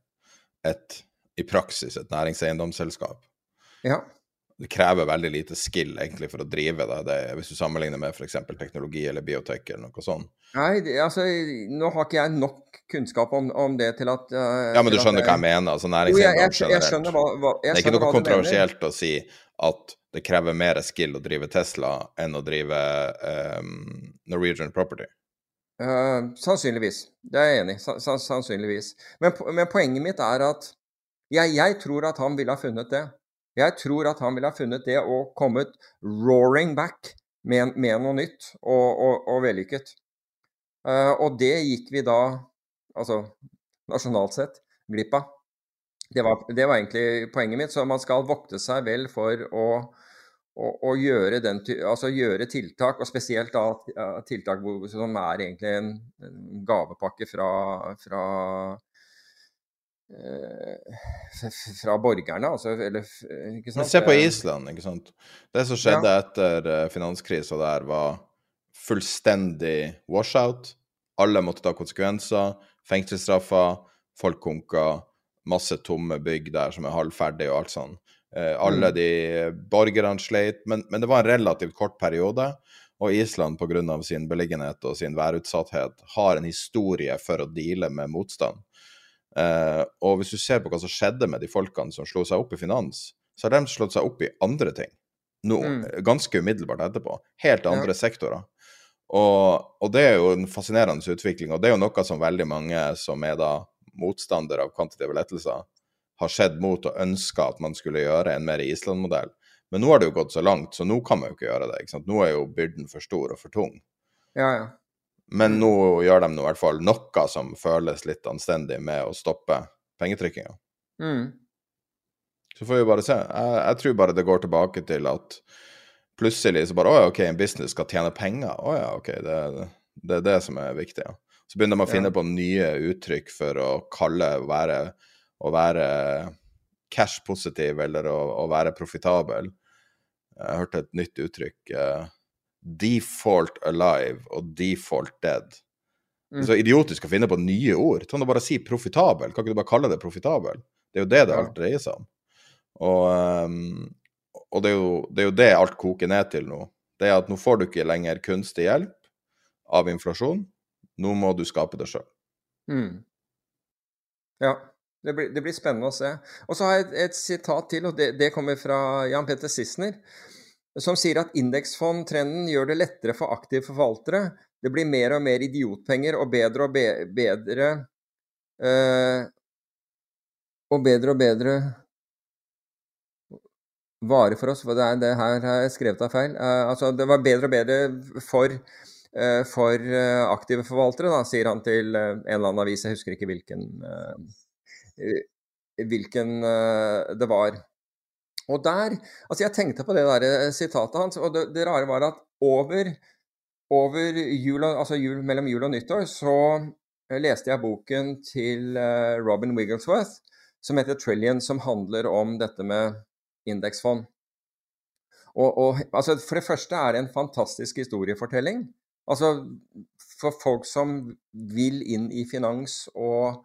Et, I praksis et næringseiendomsselskap. Ja. Det krever veldig lite skill egentlig for å drive det, det hvis du sammenligner med f.eks. teknologi eller biotek eller noe sånt. Nei, det, altså, nå har ikke jeg nok kunnskap om, om det til at uh, Ja, men du skjønner hva jeg mener? altså næringseiendom generelt. Hva, hva, det er ikke noe kontroversielt å si at det krever mer skill å drive Tesla enn å drive um, Norwegian Property. Uh, sannsynligvis. Det er jeg enig i. sannsynligvis. Men, men, poenget mitt er at jeg, jeg, tror at han ville ha funnet det. Jeg tror at han ville ha funnet det og kommet roaring back med, med noe nytt og, og, og vellykket. Uh, og det gikk vi da, altså nasjonalt sett, glipp av. Det var, det var egentlig poenget mitt. Så man skal vokte seg vel for å å, gjøre, den, altså gjøre, tiltak, og spesielt da tiltak som er egentlig en, gavepakke fra, fra, fra borgerne, altså, eller? Men se på Island, ikke sant. Det som skjedde ja. etter uh, finanskrisa der, var fullstendig washout. Alle måtte ta konsekvenser. Fengselsstraffer, folk konka, masse tomme bygg der som er halvferdige og alt sånn. Eh, alle mm. de borgerne sleit, men, men, det var en relativt kort periode. Og Island, pga. sin beliggenhet og sin værutsatthet, har en historie for å deale med motstand. Eh, og hvis du ser på hva som skjedde med de folkene som slo seg opp i finans, så har de slått seg opp i andre ting. Nå, mm. Ganske umiddelbart etterpå. Helt andre ja. sektorer. Og, og, det er jo en fascinerende utvikling, og det er jo noe som veldig mange som er da motstandere av kvantitative lettelser, har skjedd mot og ønska at man skulle gjøre en mer Island-modell. Men nå har det jo gått så langt, så nå kan man jo ikke gjøre det. Nå er jo byrden for stor og for tung. Ja, ja. Men nå gjør de nå i hvert fall noe som føles litt anstendig med å stoppe pengetrykkinga. Mm. Så får vi bare se. Jeg, jeg, tror bare det går tilbake til at plutselig så bare Å ja, OK, en business skal tjene penger. Å ja, OK, det, det er det som er viktig. Ja. Så begynner man å finne ja. på nye uttrykk for å kalle være å være cash-positiv eller å, å være profitabel. Jeg hørte et nytt uttrykk. Uh, default alive og default dead. Mm. Så idiotisk å finne på nye ord. Kan du bare si profitabel? Kan ikke du bare kalle det profitabel? Det er jo det det alt dreier seg om. Og, um, og det, er jo, det, er jo, det alt koker ned til nå. Det er at nå får du ikke lenger kunstig hjelp av inflasjon. Nå må du skape det sjøl. Mm. Ja. Det blir, det blir, spennende å se. Og så har jeg et, et sitat til, og det, det, kommer fra Jan Petter Sissener, som sier at indeksfondtrenden gjør det lettere for aktive forvaltere. Det blir mer og mer idiotpenger og bedre og be, bedre øh, Og bedre og bedre vare for oss. For det, er, det her har jeg skrevet av feil. Uh, altså, det var bedre og bedre for uh, for aktive forvaltere, da, sier han til en eller annen avis, jeg husker ikke hvilken. Hvilken det var. Og der Altså, jeg tenkte på det der eh, sitatet hans, og det, det rare var at over, over jul, altså jul, mellom jul og nyttår så leste jeg boken til Robin Wigglesworth som heter 'Trillion', som handler om dette med indeksfond. Og, og, altså For det første er det en fantastisk historiefortelling. Altså For folk som vil inn i finans og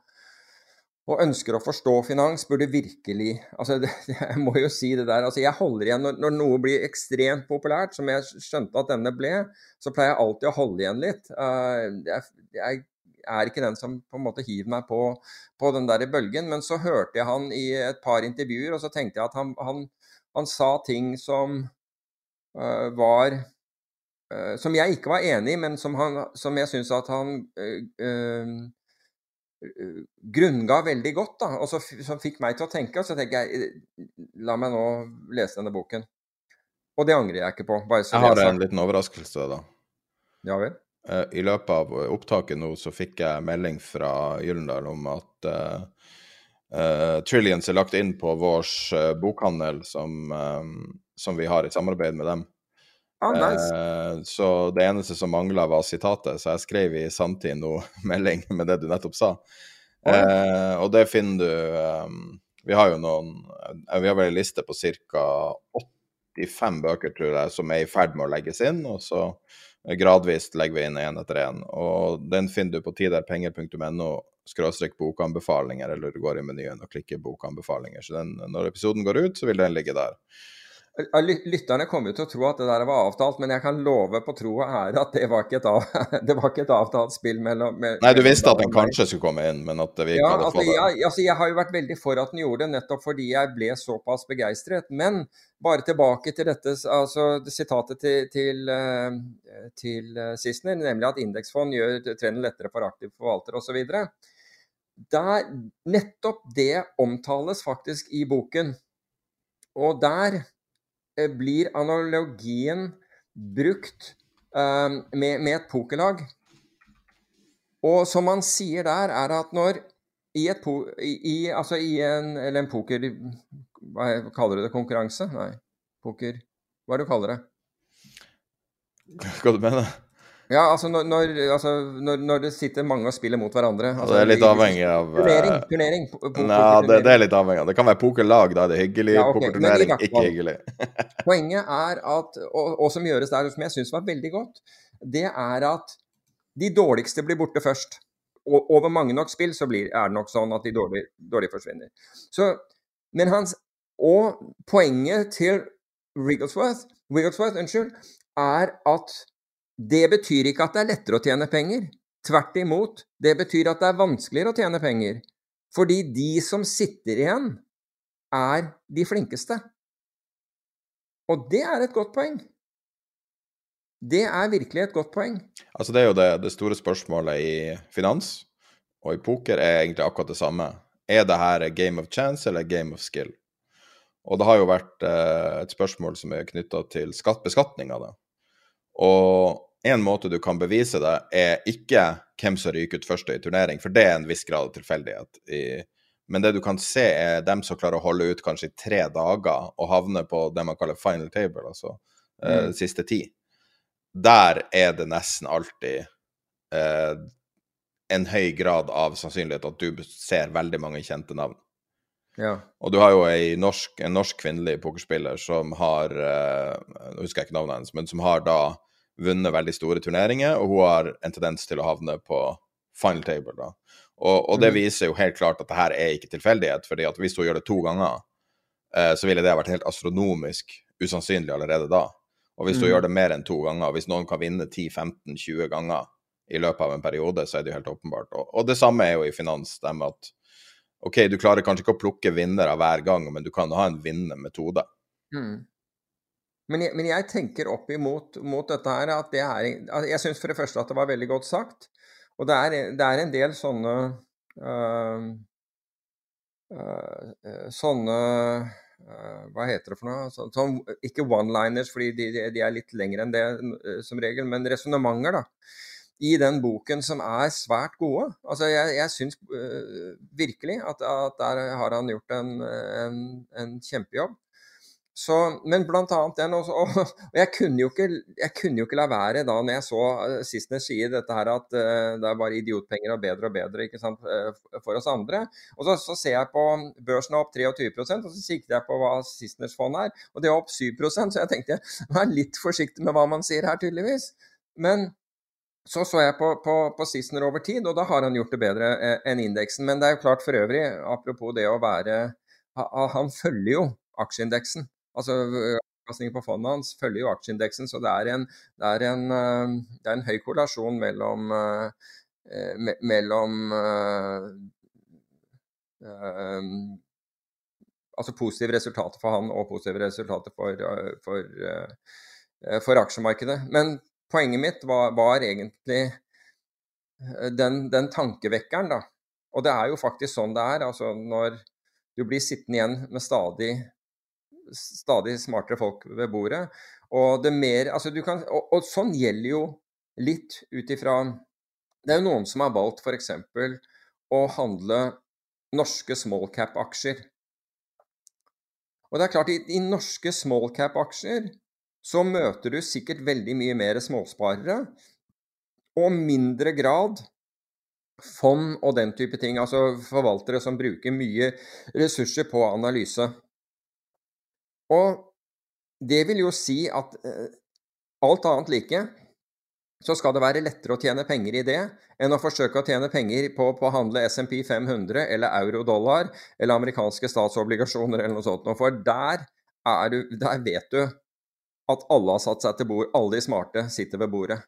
og ønsker å forstå finans, burde virkelig altså Jeg må jo si det der. altså Jeg holder igjen når, når, noe blir ekstremt populært, som jeg skjønte at denne ble, så pleier jeg alltid å holde igjen litt. Uh, jeg, jeg, er ikke den som på en måte hiver meg på, på, den der bølgen. Men så hørte jeg han i et par intervjuer, og så tenkte jeg at han, han, han sa ting som uh, var uh, Som jeg ikke var enig i, men som, han, som jeg syns at han grunnga veldig godt, da, og så, som fikk meg til å tenke. Og så tenker jeg la meg nå lese denne boken. Og det angrer jeg ikke på. Jeg har en liten overraskelse, da. Ja vel? Eh, I løpet av opptaket nå så fikk jeg melding fra Gyllendal om at uh, uh, Trillions er lagt inn på vår eh, bokhandel som, um, som vi har i samarbeid med dem. Ah, nice. Eh, så det eneste som mangla, var sitatet, så jeg skrev i sanntid noe melding med det du nettopp sa. Å, ja. Eh, og det finner du um, Vi har jo noen eh, Vi har vel en liste på ca. 85 bøker, tror jeg, som er i ferd med å legges inn. Og så gradvis legger vi inn én etter én. Og den finner du på tiderpenger.no skråstrek bokanbefalinger, eller du går i menyen og klikker bokanbefalinger. Så den, når episoden går ut, så vil den ligge der. Lytterne kommer jo til å tro at det der var avtalt, men jeg kan love på tro og ære at det var ikke et, av, det var ikke et avtalt spill mellom med, Nei, du visste at den kanskje skulle komme inn, men at vi ikke Ja, hadde altså fått det? jeg, altså jeg har jo vært veldig for at den gjorde det, nettopp fordi jeg ble såpass begeistret. Men bare tilbake til dette, altså det sitatet til, til, eh, til eh, Sissener, nemlig at indeksfond gjør trenden lettere for aktiv forvalter osv. Der Nettopp det omtales faktisk i boken. Og der blir analogien brukt eh, med, med et pokerlag. Og som man sier der, er at når i, et po i, altså i en, eller en poker Hva kaller du det? Konkurranse? Nei. Poker Hva er det du kaller det? Hva du mener Ja, altså når, når, altså når, når det sitter mange og spiller mot hverandre. Altså, det er litt avhengig av eh, Turnering. turnering Nei, det, det er litt avhengig av. Det kan være pokerlag, da er det hyggelig. Ja, okay. Pokerturnering, hvert ikke hyggelig. Poenget er at, og, og som gjøres der, som jeg syns var veldig godt, det er at de dårligste blir borte først. Og over mange nok spill så blir, er det nok sånn at de dårlige, dårlige forsvinner. Så, men hans, og poenget til Wigglesworth, Rigglesworth unnskyld, er at det betyr ikke at det er lettere å tjene penger. Tvert imot, det betyr at det er vanskeligere å tjene penger. Fordi de som sitter igjen, er de flinkeste. Og det er et godt poeng. Det er virkelig et godt poeng. Altså, det er jo det, det store spørsmålet i finans og i poker er egentlig akkurat det samme. Er det her game of chance eller game of skill? Og det har jo vært eh, et spørsmål som er knytta til skatt, av det. Og en måte du kan bevise det, er ikke hvem som ryker ut først i turnering, for det er en viss grad av tilfeldighet. I, men det du kan se, er dem som klarer å holde ut kanskje i tre dager og havne på det man kaller final table, altså eh, Mm. siste ti. Der er det nesten alltid eh, en høy grad av sannsynlighet at du ser veldig mange kjente navn. Ja. Og du har jo norsk, en norsk kvinnelig pokerspiller som har eh, Nå husker jeg ikke navnet hennes, men som har da vunnet veldig store turneringer, og hun har en tendens til å havne på final table. da. Og, og det Mhm. viser jo helt klart at det her er ikke tilfeldighet, fordi at hvis hun gjør det to ganger, eh, så ville det vært helt astronomisk usannsynlig allerede da. Og hvis hun Mhm. gjør det mer enn to ganger, hvis noen kan vinne 10-15-20 ganger i løpet av en periode, så er det jo helt åpenbart. Og, og det samme er jo i finans, det med at OK, du klarer kanskje ikke å plukke vinnere hver gang, men du kan ha en vinnende metode. Mm. Men, jeg, men jeg tenker opp imot mot dette her at det er Jeg syns for det første at det var veldig godt sagt. Og det er, det er en del sånne øh, øh, Sånne øh, Hva heter det for noe? Så, sånn, ikke one-liners, fordi de, de- er litt lengre enn det som regel, men resonnementer, da. I den boken som er svært gode. Altså, jeg, jeg syns virkelig at, at der har han gjort en, en, en kjempejobb. Så, men blant annet den også, og, jeg, kunne jo ikke, jeg kunne jo ikke la være da når jeg så uh, Sissener sier dette her at uh, det er bare idiotpenger og bedre og bedre ikke sant, eh, for oss andre. Og så, så ser jeg på børsen er opp 23 og så sikter jeg på hva Sisseners fond er, og det er opp 7% så jeg tenkte vær litt forsiktig med hva man sier her, tydeligvis. Men så så jeg på, på, på Sissener over tid, og da har han gjort det bedre eh, enn indeksen. Men det er jo klart for øvrig, apropos det å være Han følger jo aksjeindeksen. Altså Avkastningen på fondet hans følger jo aksjeindeksen, så det er en, det er en, det er en høy korrelasjon mellom, eh, me, mellom ø, Altså positive resultater for han og positive resultater for, for, for aksjemarkedet. Men poenget mitt var, var egentlig den, den tankevekkeren, da. Og det er jo faktisk sånn det er. altså Når du blir sittende igjen med stadig stadig smartere folk ved bordet. Og, det mer, altså du kan, og, og sånn gjelder jo litt ut ifra Det er jo noen som har valgt f.eks. å handle norske small cap-aksjer. Og det er klart, i, i norske small cap-aksjer så møter du sikkert veldig mye mer småsparere, og mindre grad fond og den type ting. Altså forvaltere som bruker mye ressurser på analyse. Og det vil jo si at eh, alt annet like, så skal det være lettere å tjene penger i det enn å forsøke å tjene penger på, å handle SMP 500 eller euro-dollar eller amerikanske statsobligasjoner eller noe sånt. For der, du, der vet du at alle har satt seg til bord, alle de smarte sitter ved bordet.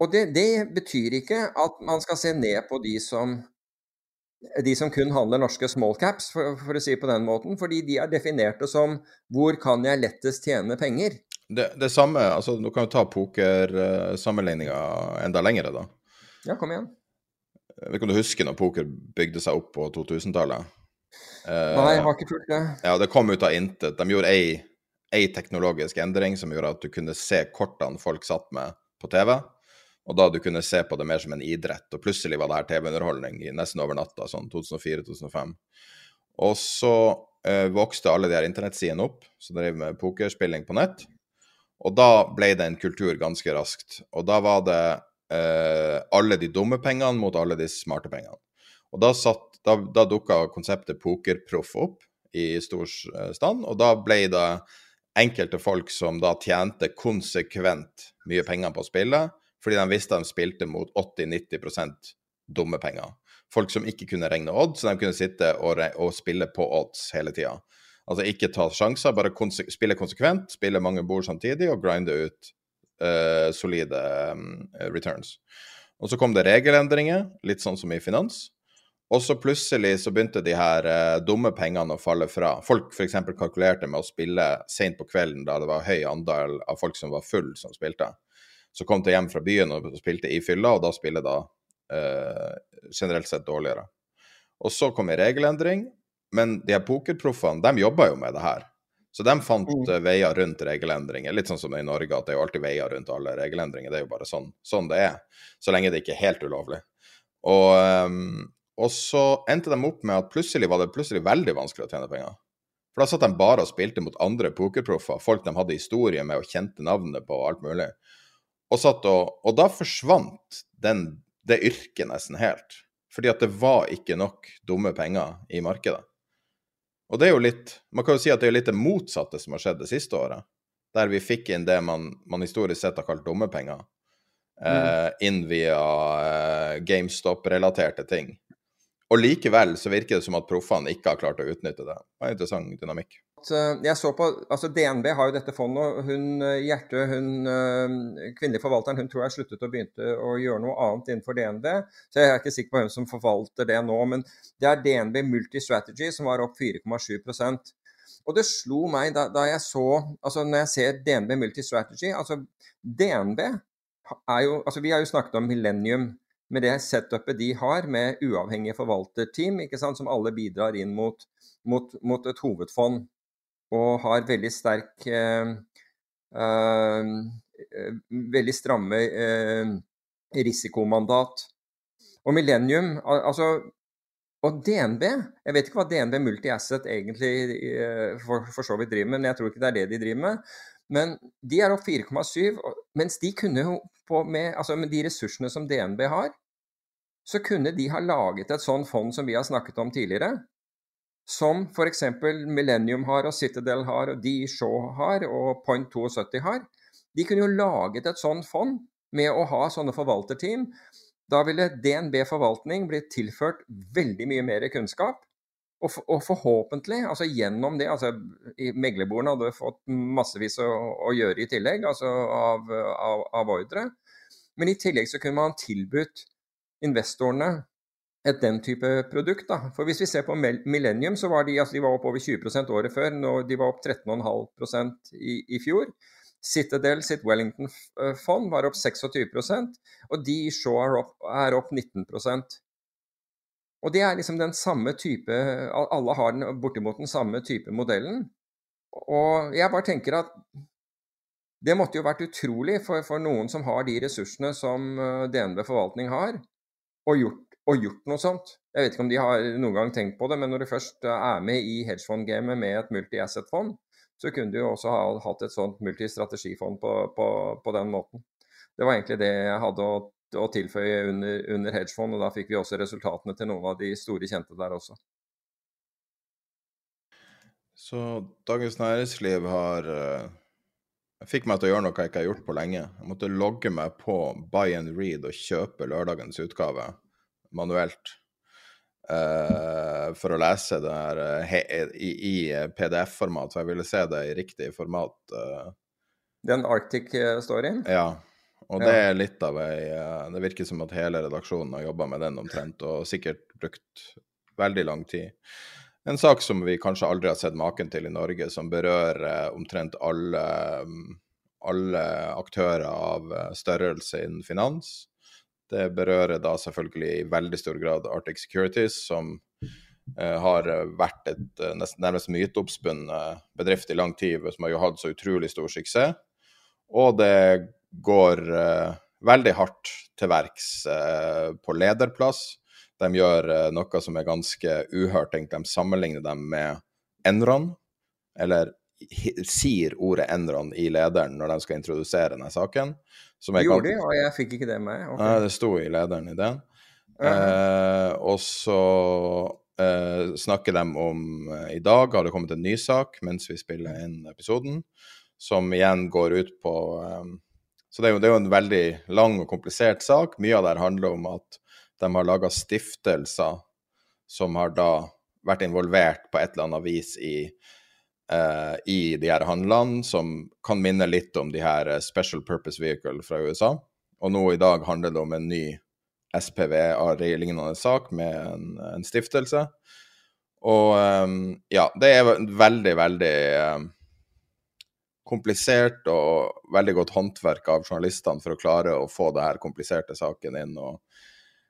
Og det, det, betyr ikke at man skal se ned på de som, de som kun handler norske small caps, for, for, å si det på den måten. Fordi de er definerte som 'hvor kan jeg lettest tjene penger'? Det, det samme, altså Du kan jo ta pokersammenligninga enda lengre, da. Ja, kom igjen. Jeg vet ikke om du husker når poker bygde seg opp på 2000-tallet? Nei, jeg har ikke fulgt det. Ja, Det kom ut av intet. De gjorde ei, ei teknologisk endring som gjorde at du kunne se kortene folk satt med på TV. Og da du kunne se på det mer som en idrett. Og plutselig var det her TV-underholdning nesten over natta, sånn 2004-2005. Og så eh, vokste alle de her internettsidene opp som drev med pokerspilling på nett. Og da ble det en kultur ganske raskt. Og da var det eh, alle de dumme pengene mot alle de smarte pengene. Og da, satt, da, da dukka konseptet pokerproff opp i stor eh, stand, og da ble det enkelte folk som da tjente konsekvent mye penger på spillet, fordi de visste de spilte mot 80-90% dumme penger. Folk som ikke kunne regne odds, så de kunne sitte og, og spille på odds hele tida. Altså ikke ta sjanser, bare konse spille konsekvent, spille mange bord samtidig og grinde ut uh, solide um, returns. Og så kom det regelendringer, litt sånn som i finans. Og så plutselig så begynte de her uh, dumme pengene å falle fra. Folk f.eks. kalkulerte med å spille seint på kvelden da det var høy andel av folk som var full som spilte. Så kom jeg hjem fra byen og spilte i fylla, og da spiller da eh, generelt sett dårligere. Og så kom en regelendring, men de her pokerproffene de jobba jo med det her. Så de fant mm. uh, veier rundt regelendringer. Litt sånn som i Norge, at det er jo alltid veier rundt alle regelendringer. Det er jo bare sånn, sånn det er. Så lenge det ikke er helt ulovlig. Og, um, og, så endte de opp med at plutselig var det plutselig veldig vanskelig å tjene penger. For da satt de bare og spilte mot andre pokerproffer, folk de hadde historie med og kjente navnet på og alt mulig. Og, og, og da forsvant den, det yrket nesten helt. Fordi at det var ikke nok dumme penger i markedet. Og det er jo litt Man kan jo si at det er litt det motsatte som har skjedd det siste året. Der vi fikk inn det man, man historisk sett har kalt dumme penger. Mm. Eh, inn via eh, GameStop-relaterte ting. Og likevel så virker det som at proffene ikke har klart å utnytte det. Det var en interessant dynamikk. Eh, jeg så på, altså DNB har jo dette fondet. og hun, eh, Hjerte, hun eh, kvinnelige forvalteren, hun tror jeg sluttet å begynte å gjøre noe annet innenfor DNB. Så jeg er ikke sikker på hvem som forvalter det nå. Men det er DNB Multistrategy som var opp 4,7% Og det slo meg da, da, jeg så altså Når jeg ser DNB Multistrategy altså DNB er jo altså Vi har jo snakket om Millennium med det setupet de har med uavhengige forvalterteam, ikke sant, som alle bidrar inn mot, mot, mot et hovedfond og har veldig sterk eh, eh, Veldig stramme eh, risikomandat. Og Millennium altså, og DNB Jeg vet ikke hva DNB Multi-Asset egentlig eh, for, for, så vidt driver med, men jeg tror ikke det er det de driver med. Men de er opp 4,7, mens de kunne jo på med, altså med de ressursene som DNB har, så kunne de ha laget et sånn fond som vi har snakket om tidligere, som f.eks. Millennium har, og Citadel har, og D. Shaw har, og Point 72 har. De kunne jo laget et sånt fond med å ha sånne forvalterteam. Da ville DNB forvaltning blitt tilført veldig mye mer kunnskap. Og, og forhåpentlig, altså gjennom det altså Meglerbordene hadde fått massevis å, å, gjøre i tillegg, altså av, av, av ordre. Men i tillegg så kunne man tilbudt investorene et den type produkt. Da. For Hvis vi ser på Millennium, så var de, altså de var opp over 20% året før. Nå, de var opp 13,5% i, i fjor. Citadel sitt Wellington-fond var opp 26% og de Shaw er opp, er opp 19% Og det er liksom den samme type Alle har den, bortimot den samme type modellen. Og jeg bare tenker at det måtte jo vært utrolig for, for noen som har de ressursene som eh, DNB forvaltning har, og gjort, og gjort, noe sånt. Jeg vet ikke om de har noen gang tenkt på det, men når du først eh, er med i hedgefond-gamet med et multi-asset-fond, så kunne du jo også ha hatt et sånt multistrategifond på, på, på den måten. Det var egentlig det jeg hadde å, å tilføye under, under hedgefond, og da fikk vi også resultatene til noen av de store kjente der også. Så Dagens Næringsliv har uh, fikk meg til å gjøre noe jeg ikke har gjort på lenge. Jeg måtte logge meg på Buy and Read og kjøpe lørdagens utgave manuelt. Uh, for å lese det her uh, i, i PDF-format, for jeg ville se det i riktig format. Den Arctic-storyen? Ja. Og det er litt av ei Det virker som at hele redaksjonen har jobba med den omtrent, og sikkert brukt veldig lang tid. En sak som vi kanskje aldri har sett maken til i Norge, som berører eh, omtrent alle, mm, alle aktører av eh, størrelse innen finans. Det berører da selvfølgelig i veldig stor grad Arctic Securities, som eh, har vært et nesten, nærmest myteoppspunnet bedrift i lang tid, som har jo hatt så utrolig stor suksess. Og det går eh, veldig hardt til verks eh, på lederplass de gjør noe som er ganske uhørt. De sammenligner dem med Enron, eller sier ordet Enron i lederen når de skal introdusere denne saken. Gjorde de, og jeg fikk ikke det med? Okay. Nei, det sto i lederen i den. Uh -huh. eh, og så eh, snakker de om I dag har det kommet en ny sak mens vi spiller inn episoden, som igjen går ut på um, Så det er, jo, det er, jo, en veldig lang og komplisert sak. Mye av det handler om at de har laga stiftelser som har da vært involvert på et eller annet vis i, uh, i de her handlene, som kan minne litt om de her eh, Special Purpose Vehicle fra USA. Og nå i dag handler det om en ny SPVA-lignende sak med en, en, stiftelse. Og um, ja, det er veldig, veldig um, komplisert og veldig godt håndverk av journalistene for å klare å få det her kompliserte saken inn. og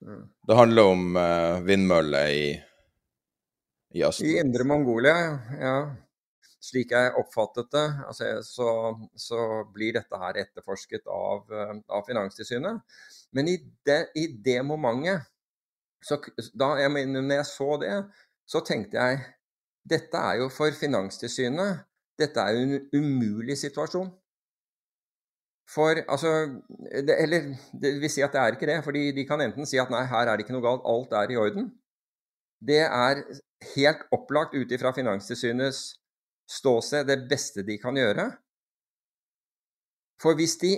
Mm. Det handler om uh, vindmøller i, i Østen. I Indre Mongolia, ja. Slik jeg oppfattet det, altså, så, så, blir dette her etterforsket av, uh, av Finanstilsynet. Men i det, i det momentet, så, da jeg, når jeg så det, så tenkte jeg dette er jo for Finanstilsynet dette er jo en umulig situasjon. For altså det, Eller det vil si at det er ikke det. For de kan enten si at nei, her er det ikke noe galt, alt er i orden. Det er helt opplagt ut ifra Finanstilsynets ståsted det beste de kan gjøre. For hvis de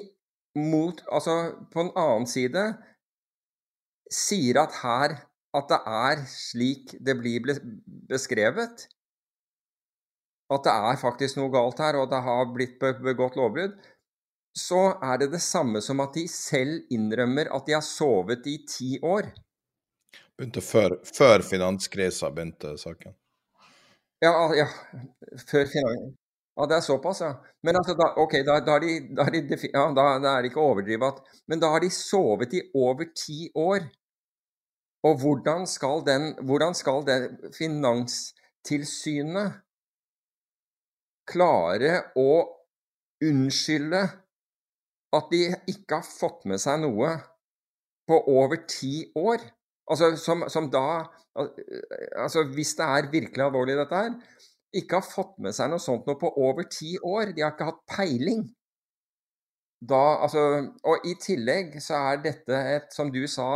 mot Altså på en annen side sier at her at det er slik det blir beskrevet, at det er faktisk noe galt her, og det har blitt begått lovbrudd, så er det det samme som at de selv innrømmer at de har sovet i ti år. Begynte før, før finanskrisa begynte saken. Ja, ja, før finalen. Ja, det er såpass, ja. Men altså, da, ok, da, da, er de, da, er de, ja, da, er det ikke å overdrive at Men da har de sovet i over ti år. Og hvordan skal den Hvordan skal det Finanstilsynet klare å unnskylde at de ikke har fått med seg noe på over ti år. Altså, som, som da Altså, hvis det er virkelig alvorlig, dette her Ikke har fått med seg noe sånt noe på over ti år. De har ikke hatt peiling. Da, altså, og i tillegg så er dette et, som du sa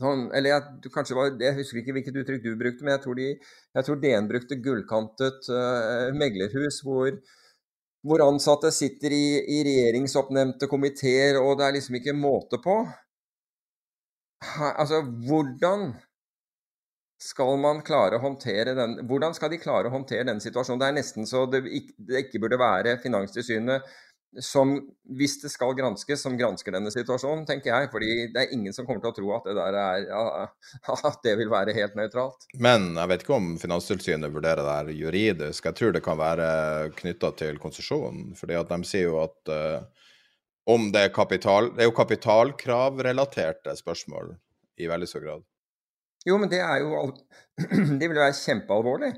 sånn, Eller jeg, kanskje var, jeg husker ikke hvilket uttrykk du brukte, men jeg tror, de, jeg tror DN brukte gullkantet uh, meglerhus, hvor hvor ansatte sitter i, i regjeringsoppnevnte komiteer, og det er liksom ikke måte på. Altså, hvordan skal man klare å håndtere den Hvordan skal de klare å håndtere den situasjonen? Det er nesten så det ikke, det ikke burde være Finanstilsynet som, hvis det skal granskes, som gransker denne situasjonen, tenker jeg. fordi det er ingen som kommer til å tro at det der er, at det vil være helt nøytralt. Men jeg vet ikke om Finanstilsynet vurderer det her juridisk. Jeg tror det kan være knytta til konsesjonen. fordi at de sier jo at uh, om det er kapital Det er jo kapitalkravrelaterte spørsmål i veldig stor grad. Jo, men det er jo Det vil jo være kjempealvorlig.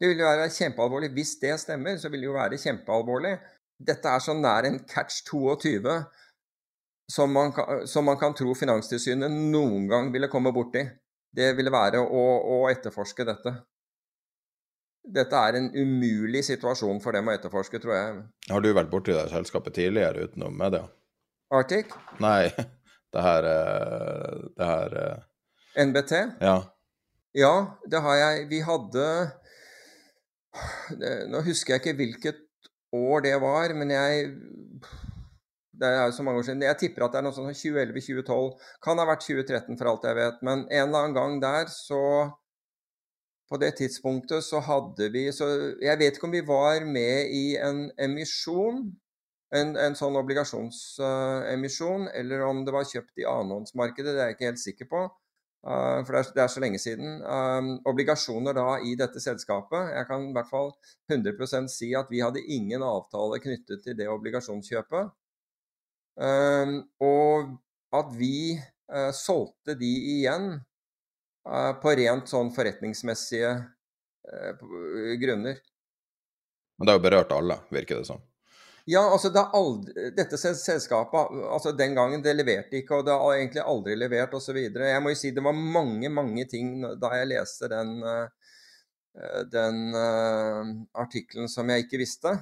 Det vil jo være kjempealvorlig. Hvis det stemmer, så vil det jo være kjempealvorlig. Dette er så nær en catch 22 som man, kan, som man kan tro Finanstilsynet noen gang ville komme borti. Det ville være å, å etterforske dette. Dette er en umulig situasjon for dem å etterforske, tror jeg. Har du vært borti det selskapet tidligere utenom media? Arctic? Nei, det her, eh, det her eh, NBT? Ja. Ja, det har jeg. Vi hadde Nå husker jeg ikke hvilket år det var, men jeg det er jo så mange år siden. Jeg tipper at det er noe sånn 2011-2012. Kan ha vært 2013 for alt jeg vet. Men en eller annen gang der så På det tidspunktet så hadde vi så Jeg vet ikke om vi var med i en emisjon. En, en sånn obligasjonsemisjon, uh, eller om det var kjøpt i annenhåndsmarkedet. Det er jeg ikke helt sikker på. Uh, for det er, det er, så lenge siden. Um, obligasjoner da i dette selskapet Jeg kan i hvert fall 100% si at vi hadde ingen avtale knyttet til det obligasjonskjøpet. Og at vi eh, solgte de igjen eh, på rent sånn forretningsmessige eh, grunner. Men det har jo berørt alle, virker det som? Ja, altså det aldri, dette selskapet altså Den gangen det leverte ikke, og det har egentlig aldri levert osv. Jeg må jo si det var mange, mange ting da jeg leste den, den artikkelen som jeg ikke visste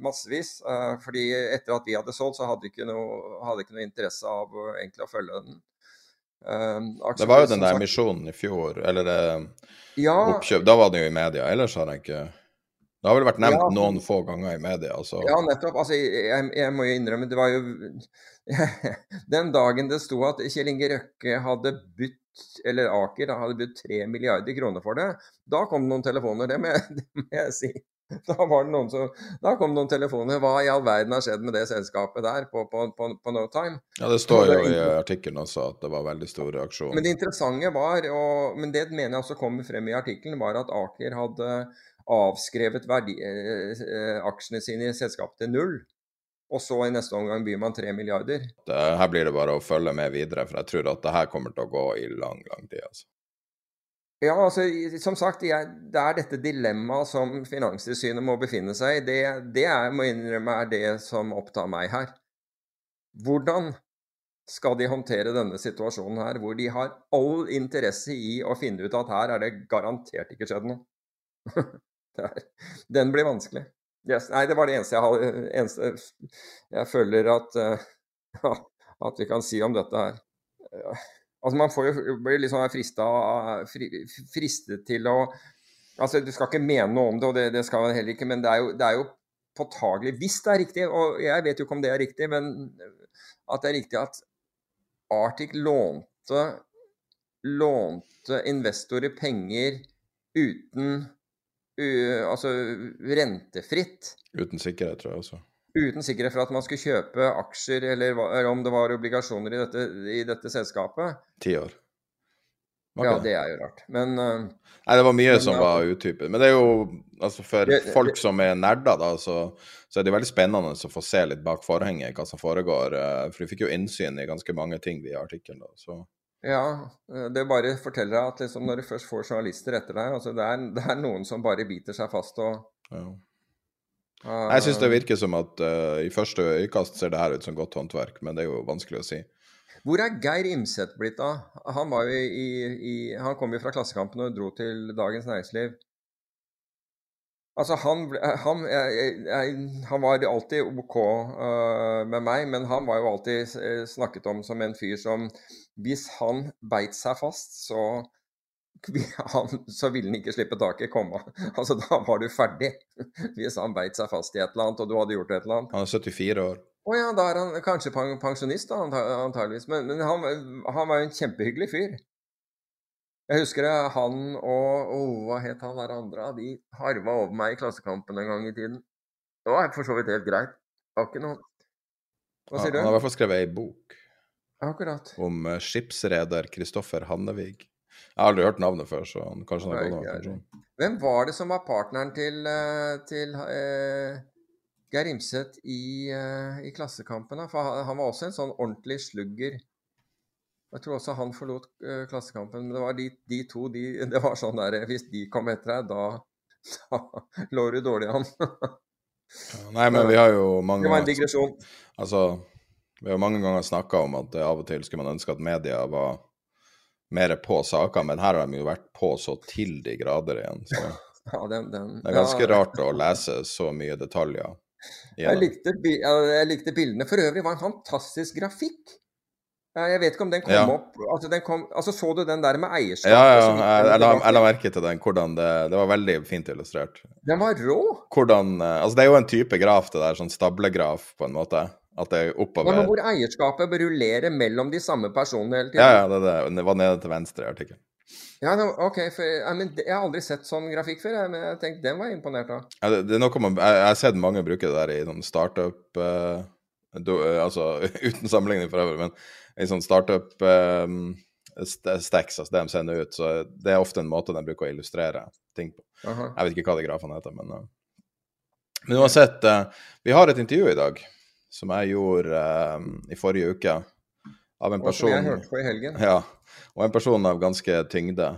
massevis. Fordi etter at vi hadde solgt, så hadde vi ikke noe, hadde ikke noe interesse av egentlig å følge den. Uh, det var jo den der emisjonen i fjor, eller ja, oppkjøp. Da var det jo i media. Ellers har jeg ikke Det har vel vært nevnt ja, noen få ganger i media. Altså. Ja, nettopp. Altså, jeg, jeg, må jo innrømme, det var jo Den dagen det sto at Kjell Inge Røkke hadde bytt eller Aker da, hadde budt 3 milliarder kroner for det, da kom det noen telefoner, det må jeg, det må jeg si. Da, var det noen som, da kom noen telefoner. Hva i all verden har skjedd med det selskapet der på, på, på, på no time? Ja, Det står jo i artikkelen også at det var veldig stor reaksjon. Men det interessante var, og, men det mener jeg også kommer frem i artikkelen, var at Aker hadde avskrevet verdi, eh, eh, aksjene sine i selskapet til null. Og så i neste omgang byr man tre milliarder. Det, her blir det bare å følge med videre, for jeg tror at det her kommer til å gå i lang, lang tid. altså. Ja, altså, som sagt, jeg, det er dette dilemmaet som Finanstilsynet må befinne seg i. Det, det er, må innrømme, er det som opptar meg her. Hvordan skal de håndtere denne situasjonen her, hvor de har all interesse i å finne ut at her er det garantert ikke skjedd noe? Den blir vanskelig. Yes. Nei, det var det eneste jeg, har, eneste jeg føler at, uh, at vi kan si om dette her. Altså Man får jo blir liksom frista, fristet til å Altså Du skal ikke mene noe om det, og det, det skal man heller ikke, men det er jo, det er jo påtagelig Hvis det er riktig, og jeg vet jo ikke om det er riktig, men at det er riktig at Arctic lånte, lånte investorer penger uten u, Altså rentefritt. Uten sikkerhet, tror jeg også uten sikkerhet for at man skulle kjøpe aksjer eller, eller om det var obligasjoner i dette, i dette selskapet. Ti år. Okay. Ja, det er jo rart. Men uh, Nei, det var mye men, som var utypet. Men det er jo altså for det, folk som er nerder, da, så, så, er det veldig spennende å få se litt bak forhenget hva som foregår. Uh, for du fikk jo innsyn i ganske mange ting via artikkelen. Ja, eh, det bare forteller deg at liksom når du først får journalister etter deg altså det, er, det er noen som bare biter seg fast og ja. Jeg syns det virker som at uh, i første øyekast ser det her ut som godt håndverk, men det er jo vanskelig å si. Hvor er Geir Imset blitt av? Han, jo i, i, han kom jo fra Klassekampen og dro til Dagens Næringsliv. Altså, han, han, jeg, jeg, han var alltid OK uh, med meg, men han var jo alltid eh, snakket om som en fyr som Hvis han beit seg fast, så han, så ville han ikke slippe taket komme. Altså, da var du ferdig. Hvis han beit seg fast i et eller annet, og du hadde gjort et eller annet. Han er 74 år. Å ja, da er han kanskje pensjonist, da, antageligvis. Men, men han, han, var jo en kjempehyggelig fyr. Jeg husker det, han og oh, Hva het han der andre? De harva over meg i Klassekampen en gang i tiden. Det var for så vidt helt greit. Det var ikke noe Hva sier du? Han har i hvert fall skrevet ei bok. Akkurat. Om uh, skipsreder Kristoffer Hannevig. Jeg har aldri hørt navnet før, så kanskje han har gått av pensjon. Hvem var det som var partneren til, eh, til uh, Geir Imset i, uh, i Klassekampen? For han, han, var også en sånn ordentlig slugger. Jeg tror også han forlot uh, Klassekampen. Men det var de, de to de, Det var sånn der Hvis de kom etter deg, da, da lå du dårlig an. Nei, men vi har jo mange Det var en digresjon. Altså, vi har mange ganger snakka om at av og til skulle man ønske at media var mer på saker, men her har de jo vært på så til de grader igjen. Så ja, den, den, det er ganske ja. rart å lese så mye detaljer. Jeg likte, jeg likte, bildene. For øvrig var en fantastisk grafikk. Jeg vet ikke om den kom ja. opp altså, den kom, altså, Så du den der med eierskap? Ja, ja, jeg, jeg, la, jeg la merke til den. Hvordan det, det var veldig fint illustrert. Den var rå. Hvordan, eh, altså Det er jo en type graf, det der. Sånn stablegraf, på en måte. At det er oppover. Ja, men hvor eierskapet bør rullere mellom de samme personene hele tiden. Ja, ja, det, det, det var nede til venstre i artikkelen. Ja, ok, for jeg, men, jeg, har aldri sett sånn grafikk før, men jeg tenkte den var jeg imponert av. Ja, det, det, man, jeg, jeg, har sett mange bruke det der i sånn startup uh, do, Altså uten sammenligning for øvrig, men i sånn startup um, stacks, altså det de sender ut, så det er ofte en måte de bruker å illustrere ting på. Aha. Jeg vet ikke hva de grafene heter, men uh, Men uansett, uh, vi har et intervju i dag som jeg gjorde i forrige uke av en person Og som jeg hørte på i helgen. Ja, og en person av ganske tyngde,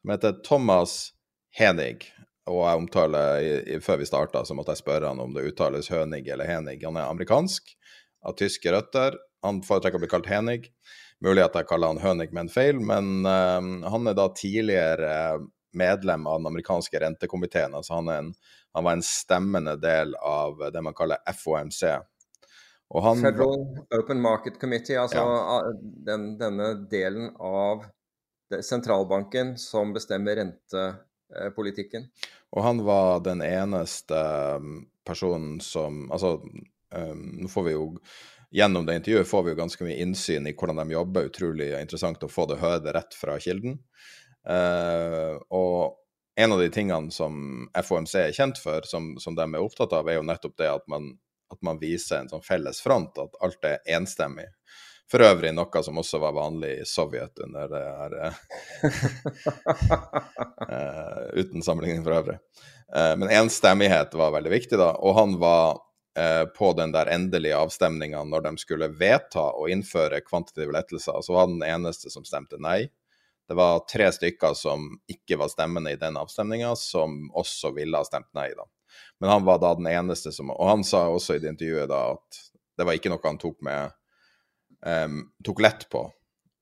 som heter Thomas Henig. Og jeg omtaler, i, i, Før vi starta, så måtte jeg spørre han om det uttales Hønig eller Henig. Han er amerikansk, av tyske røtter. Han foretrekker å bli kalt Henig. Mulig at jeg kaller han Hønig med en feil, men uh, han er da tidligere medlem av den amerikanske rentekomiteen. Altså han, en, han var en stemmende del av det man kaller FOMC, han, Federal Open Market Committee, altså ja. den, denne delen av sentralbanken som bestemmer rentepolitikken. Og han var den eneste um, personen som Altså, um, nå får vi jo Gjennom det intervjuet får vi jo ganske mye innsyn i hvordan de jobber. Utrolig interessant å få det høre rett fra kilden. Uh, og en av de tingene som FOMC er kjent for, som, som de er opptatt av, er jo nettopp det at man at man viser en sånn felles front, at alt er enstemmig. For øvrig noe som også var vanlig i Sovjet under det her uh, Uten sammenligning for øvrig. Uh, men enstemmighet var veldig viktig, da. Og han var uh, på den der endelige avstemninga når de skulle vedta å innføre kvantitative lettelser, så var han den eneste som stemte nei. Det var tre stykker som ikke var stemmende i den avstemninga, som også ville ha stemt nei, da. Men han var da den eneste som Og han sa også i det intervjuet da at det var ikke noe han tok med um, Tok lett på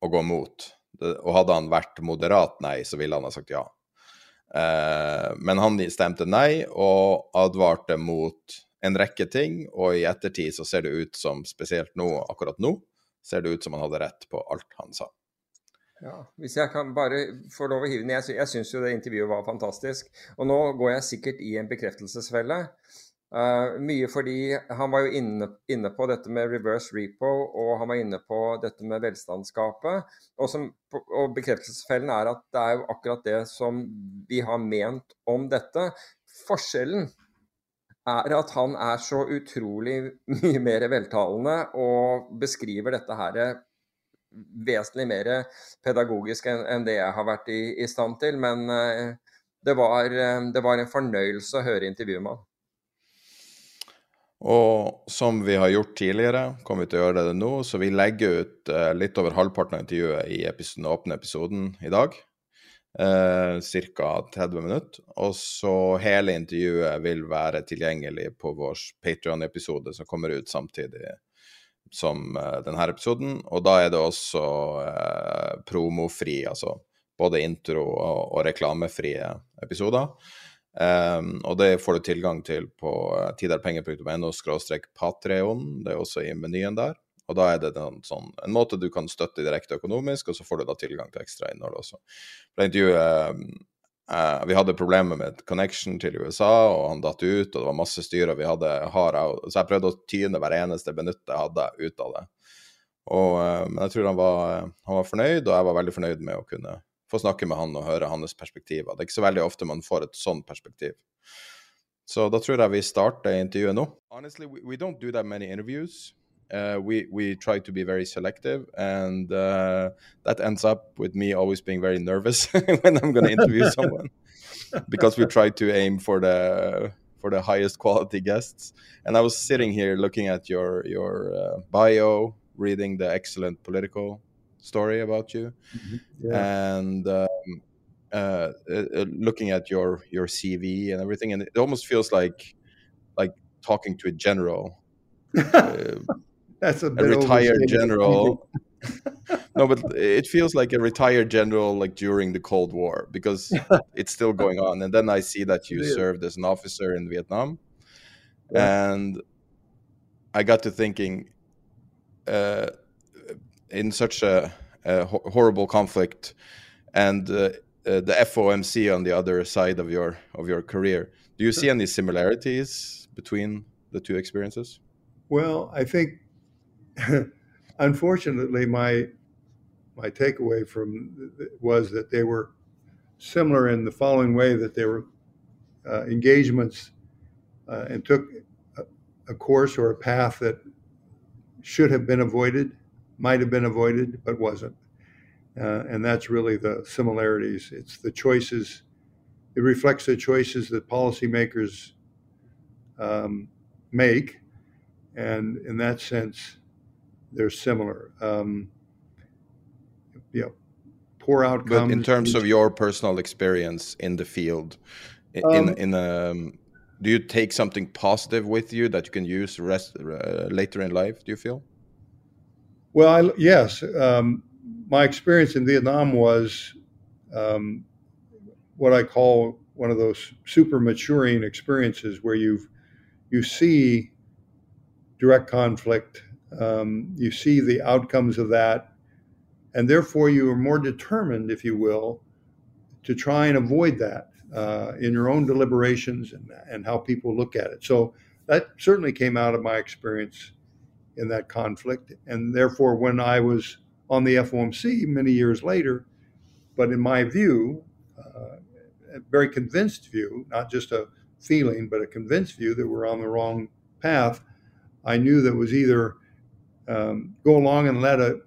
å gå mot. Det, og hadde han vært moderat nei, så ville han ha sagt ja. Uh, men han stemte nei og advarte mot en rekke ting, og i ettertid så ser det ut som, spesielt nå, akkurat nå, ser det ut som han hadde rett på alt han sa. Ja, Hvis jeg kan bare få lov å hive den Jeg, syns jo det intervjuet var fantastisk. Og nå går jeg sikkert i en bekreftelsesfelle. Uh, mye fordi han var jo inne, inne, på dette med reverse repo, og han var inne på dette med velstandsgapet. Og, og bekreftelsesfellen er at det er jo akkurat det som vi har ment om dette. Forskjellen er at han er så utrolig mye mer veltalende og beskriver dette her vesentlig mer pedagogisk enn det jeg har vært i, i stand til. Men eh, det var, eh, det var, en fornøyelse å høre intervjuet med han. Og som vi har gjort tidligere, kommer vi til å gjøre det nå. Så vi legger ut uh, litt over halvparten av intervjuet i episoden, åpne episoden i dag. Uh, Ca. 30 minutter. Og så hele intervjuet vil være tilgjengelig på vår Patrion-episode som kommer ut samtidig som uh, denne episoden. Og da er det også eh, promofri, altså både intro- og, og reklamefrie episoder. Um, og det får du tilgang til på uh, tiderpenger.no patreon. Det er også i menyen der. Og da er det en, sånn, en måte du kan støtte direkte økonomisk, og så får du da tilgang til ekstra innhold også. For intervjuet Uh, vi hadde problemer med connection til USA, og han datt ut, og det var masse styr, og vi hadde hard out. Så jeg prøvde å tyne hver eneste minutt jeg hadde ut av det. Og, uh, men jeg tror han var, han var, fornøyd, og jeg var veldig fornøyd med å kunne få snakke med han og høre hans perspektiver. Det er ikke så veldig ofte man får et sånt perspektiv. Så da tror jeg vi starter intervjuet nå. Honestly, we, we don't do that many interviews. Uh, we we try to be very selective, and uh, that ends up with me always being very nervous when I'm going to interview someone because we try to aim for the for the highest quality guests. And I was sitting here looking at your your uh, bio, reading the excellent political story about you, Mhm. Yeah. and um, uh, uh, uh, looking at your your CV and everything, and it almost feels like like talking to a general, uh, That's a a retired general. no, but it feels like a retired general, like during the Cold War, because it's still going on. And then I see that you is. served as an officer in Vietnam, Yeah. and I got to thinking, uh, in such a, a ho- horrible conflict, and uh, uh, the FOMC on the other side of your of your career, do you see any similarities between the two experiences? Well, I think, unfortunately, my my takeaway from was that they were similar in the following way: that they were uh, engagements uh, and took a, a course or a path that should have been avoided, might have been avoided, but wasn't. Uh, and that's really the similarities. It's the choices. It reflects the choices that policymakers um, make and in that sense, they're similar. Um, you know, poor outcomes. But in terms of your personal experience in the field, i- Um, in in um, do you take something positive with you that you can use rest uh, later in life? Do you feel? well, I, yes, um, my experience in Vietnam was um, what I call one of those super maturing experiences where you you see direct conflict, um, you see the outcomes of that, and therefore you are more determined, if you will, to try and avoid that uh, in your own deliberations and, and how people look at it. So that certainly came out of my experience in that conflict. And therefore, when I was on the FOMC many years later, but in my view, uh, a very convinced view, not just a feeling, but a convinced view that we're on the wrong path, I knew that was either um, go along and let a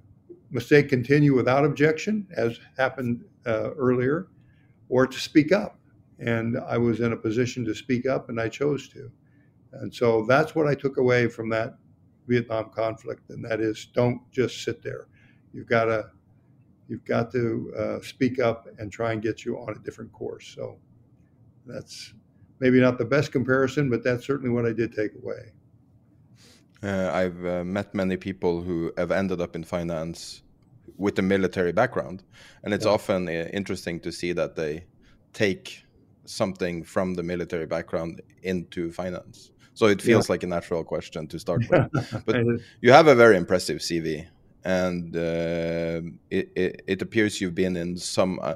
mistake continue without objection, as happened uh, earlier, or to speak up. And I was in a position to speak up, and I chose to. And so that's what I took away from that Vietnam conflict, and that is don't just sit there. You've got to you've got to uh, speak up and try and get you on a different course. So that's maybe not the best comparison, but that's certainly what I did take away. Uh, I've uh, met many people who have ended up in finance with a military background, and it's Yeah. often uh, interesting to see that they take something from the military background into finance. So it feels like a natural question to start with. But you have a very impressive CV, and uh, it, it, it appears you've been in some. Uh,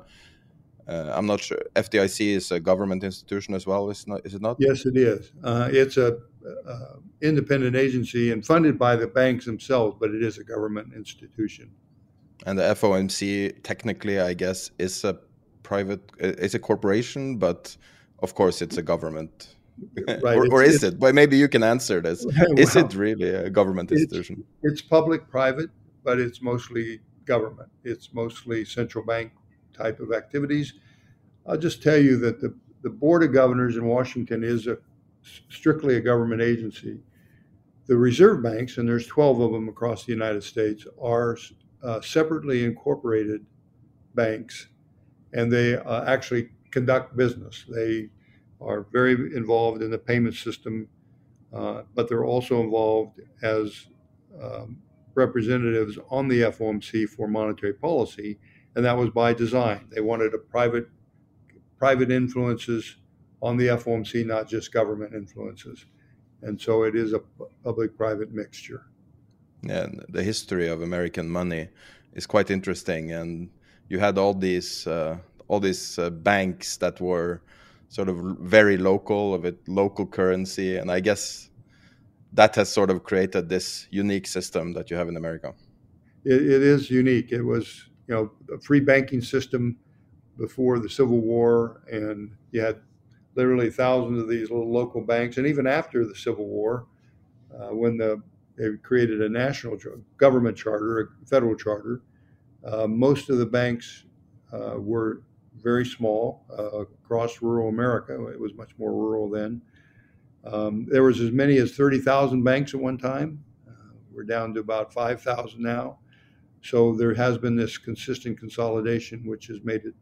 uh, I'm not sure. FDIC is a government institution as well, is not? Is it not? Yes, it is. Uh, it's a uh, independent agency and funded by the banks themselves, but it is a government institution. And the FOMC, technically, I guess, is a private, it's a corporation, but of course, it's a government. Right, or, or it's- is it? Well, maybe you can answer this. Is it really a government it's- institution? It's public-private, but it's mostly government. It's mostly central bank type of activities. I'll just tell you that the, the Board of Governors in Washington is a strictly a government agency. The reserve banks, and there's 12 of them across the United States, are uh, separately incorporated banks, and they uh, actually conduct business. They are very involved in the payment system, uh, but they're also involved as um, representatives on the FOMC for monetary policy, and that was by design. They wanted a private private influences on the FOMC, not just government influences, and so it is a public-private mixture. And the history of American money is quite interesting. And you had all these uh, all these uh, banks that were sort of very local, of it local currency, and I guess that has sort of created this unique system that you have in America. It, it is unique. It was you know a free banking system before the Civil War, and you had literally thousands of these little local banks, and even after the Civil War, uh, when the they created a national government charter, a federal charter. Uh, most of the banks uh, were very small uh, across rural America. It was much more rural then. Um, there was as many as 30,000 banks at one time. Uh, we're down to about 5,000 now. So there has been this consistent consolidation, which has made it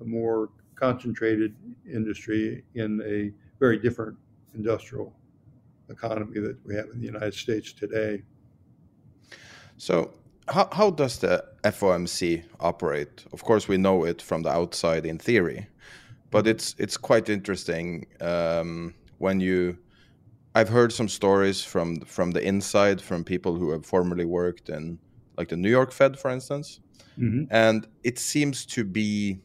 a more concentrated industry in a very different industrial economy that we have in the United States today. So, how, how does the FOMC operate? Of course, we know it from the outside in theory, but it's it's quite interesting um, when you. I've heard some stories from from the inside from people who have formerly worked in like the New York Fed, for instance, mm-hmm. and it seems to be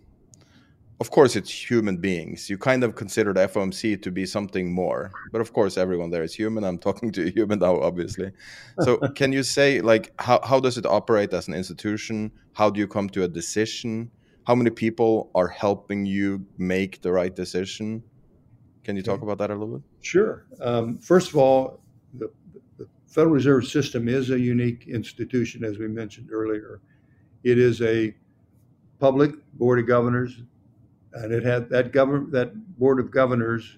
of course it's human beings. You kind of consider the fomc to be something more but of course everyone there is human. I'm talking to a human now obviously. So can you say like how, how does it operate as an institution? How do you come to a decision? How many people are helping you make the right decision? Can you talk about that a little bit? Sure. Um, first of all the, the federal reserve system is a unique institution as we mentioned earlier. It is a public board of governors and it had that government that board of governors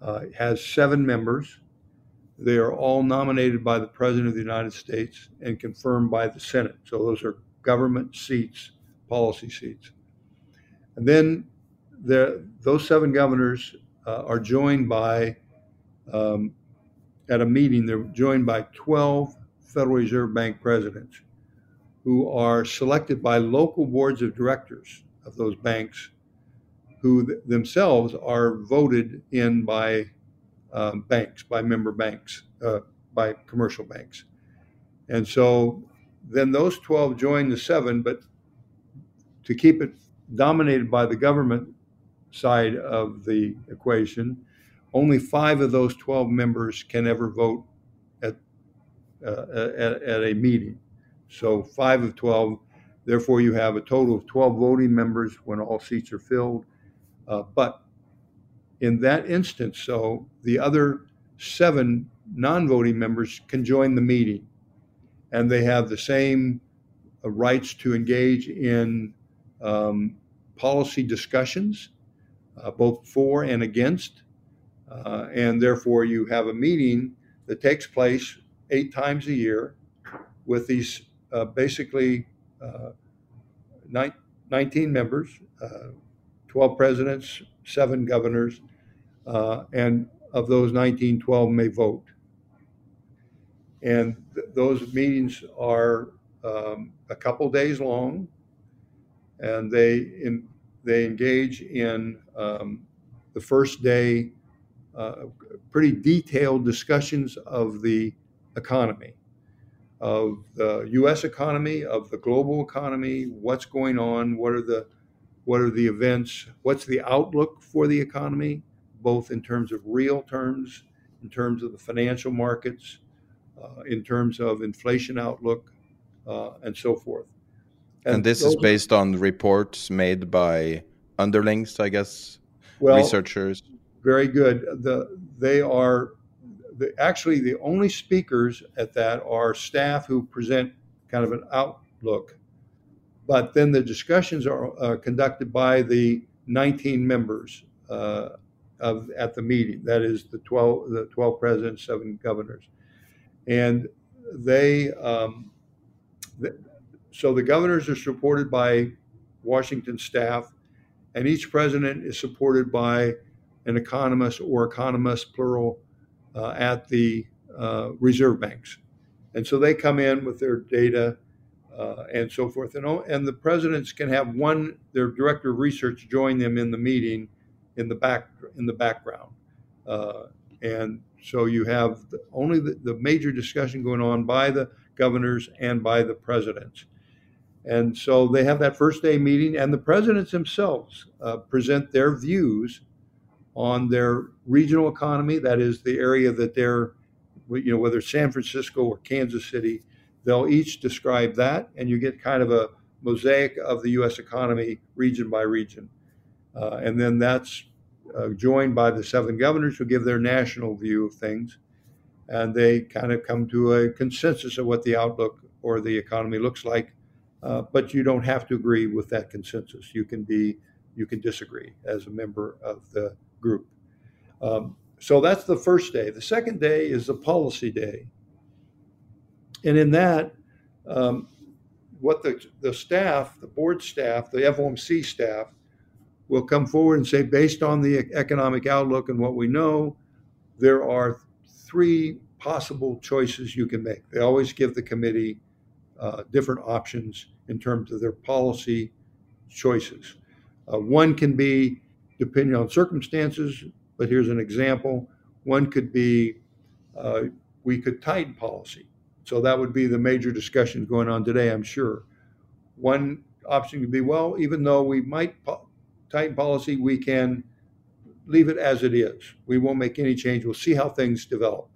uh, has seven members. They are all nominated by the president of the United States and confirmed by the Senate. So those are government seats, policy seats. And then there, those seven governors uh, are joined by, um, at a meeting, they're joined by 12 Federal Reserve Bank presidents who are selected by local boards of directors of those banks who th- themselves are voted in by um, banks, by member banks, uh, by commercial banks. And so then those 12 join the seven, but to keep it dominated by the government side of the equation, only five of those 12 members can ever vote at, uh, at, at a meeting. So five of 12, therefore, you have a total of 12 voting members when all seats are filled uh, but in that instance, so the other seven non voting members can join the meeting and they have the same uh, rights to engage in um, policy discussions, uh, both for and against. Uh, and therefore, you have a meeting that takes place eight times a year with these uh, basically uh, 19 members 12 presidents, seven governors, uh, and of those 19, 12 may vote. And th- those meetings are um, a couple days long, and they in, they engage in um, the first day uh, pretty detailed discussions of the economy, of the U.S. economy, of the global economy, what's going on, what are the what are the events? What's the outlook for the economy, both in terms of real terms, in terms of the financial markets, uh, in terms of inflation outlook, uh, and so forth. And, and this is based on reports made by underlings, I guess, well, researchers. Very good. The they are the, actually the only speakers at that are staff who present kind of an outlook but then the discussions are uh, conducted by the 19 members uh, of at the meeting. That is the 12 the 12 presidents, seven governors, and they. Um, the, so the governors are supported by Washington staff, and each president is supported by an economist or economists plural uh, at the uh, reserve banks, and so they come in with their data uh, and so forth. And, and the presidents can have one, their director of research, join them in the meeting in the back in the background. Uh, and so you have the, only the, the, major discussion going on by the governors and by the presidents. And so they have that first day meeting, and the presidents themselves uh, present their views on their regional economy. That is the area that they're, you know, whether San Francisco or Kansas City, They'll each describe that, and you get kind of a mosaic of the U.S. economy region by region. Uh, and then that's uh, joined by the seven governors who give their national view of things. And they kind of come to a consensus of what the outlook or the economy looks like. Uh, but you don't have to agree with that consensus. You can be, you can disagree as a member of the group. Um, so that's the first day. The second day is the policy day. And in that, um, what the, the staff, the board staff, the FOMC staff, will come forward and say, based on the economic outlook and what we know, there are three possible choices you can make. They always give the committee uh, different options in terms of their policy choices. Uh, one can be depending on circumstances, but here's an example. One could be uh, we could tighten policy. So that would be the major discussions going on today, I'm sure. One option could be well, even though we might po- tighten policy, we can leave it as it is. We won't make any change. We'll see how things develop.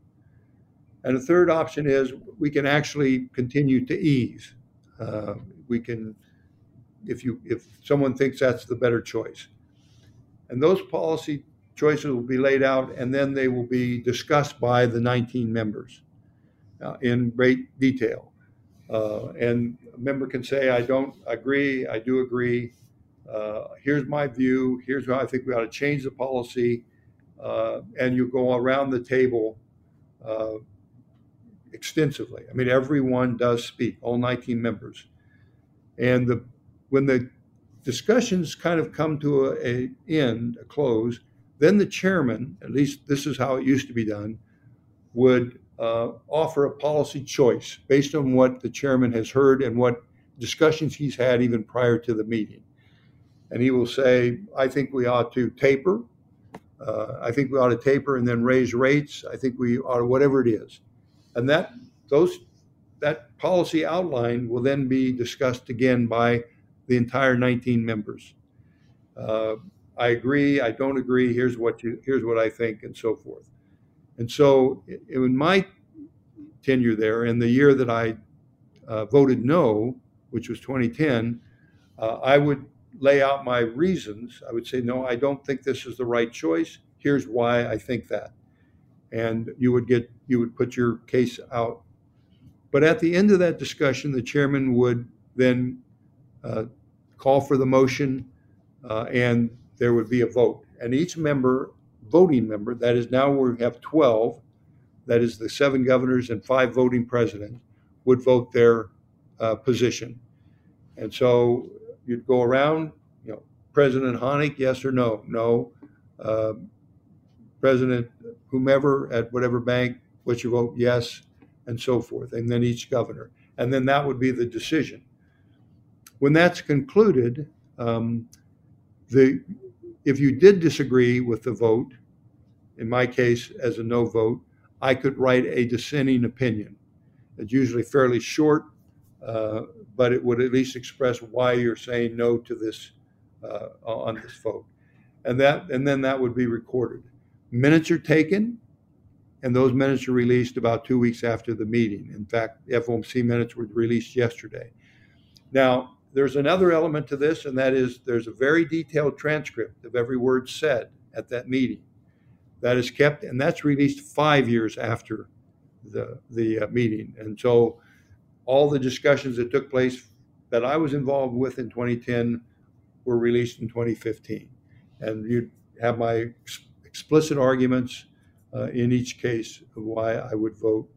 And the third option is we can actually continue to ease. Uh, we can, if you if someone thinks that's the better choice, and those policy choices will be laid out, and then they will be discussed by the 19 members uh, in great detail. Uh, and a member can say, "I don't agree. I do agree. Uh, here's my view. Here's how I think we ought to change the policy." Uh, and you go around the table uh, extensively. I mean, everyone does speak, all 19 members. And the, when the discussions kind of come to a, a, end, a close, then the chairman, at least this is how it used to be done, would uh, offer a policy choice based on what the chairman has heard and what discussions he's had even prior to the meeting. And he will say, I think we ought to taper. Uh, I think we ought to taper and then raise rates. I think we ought to, whatever it is. And that those that policy outline will then be discussed again by the entire 19 members. Uh, I agree. I don't agree. Here's what you. Here's what I think, and so forth. And so, in my tenure there, in the year that I uh, voted no, which was 2010, uh, I would lay out my reasons. I would say, no, I don't think this is the right choice. Here's why I think that and you would get you would put your case out. But at the end of that discussion, the chairman would then uh, call for the motion, uh, and there would be a vote. And each member, voting member, that is now we have 12, that is the seven governors and five voting presidents, would vote their uh, position. And so you'd go around, you know, President Honig, yes or no? No. Uh, President whomever at whatever bank, what's your vote? Yes, and so forth. And then each governor. And then that would be the decision. When that's concluded, um, the if you did disagree with the vote, in my case as a no vote, I could write a dissenting opinion. It's usually fairly short, uh, but it would at least express why you're saying no to this uh, on this vote, and that and then that would be recorded. Minutes are taken, and those minutes are released about two weeks after the meeting. In fact, the FOMC minutes were released yesterday. Now, there's another element to this, and that is there's a very detailed transcript of every word said at that meeting. That is kept, and that's released five years after the the uh, meeting. And so, all the discussions that took place that I was involved with in 2010 were released in 2015, and you have my explicit arguments uh, in each case of why I would vote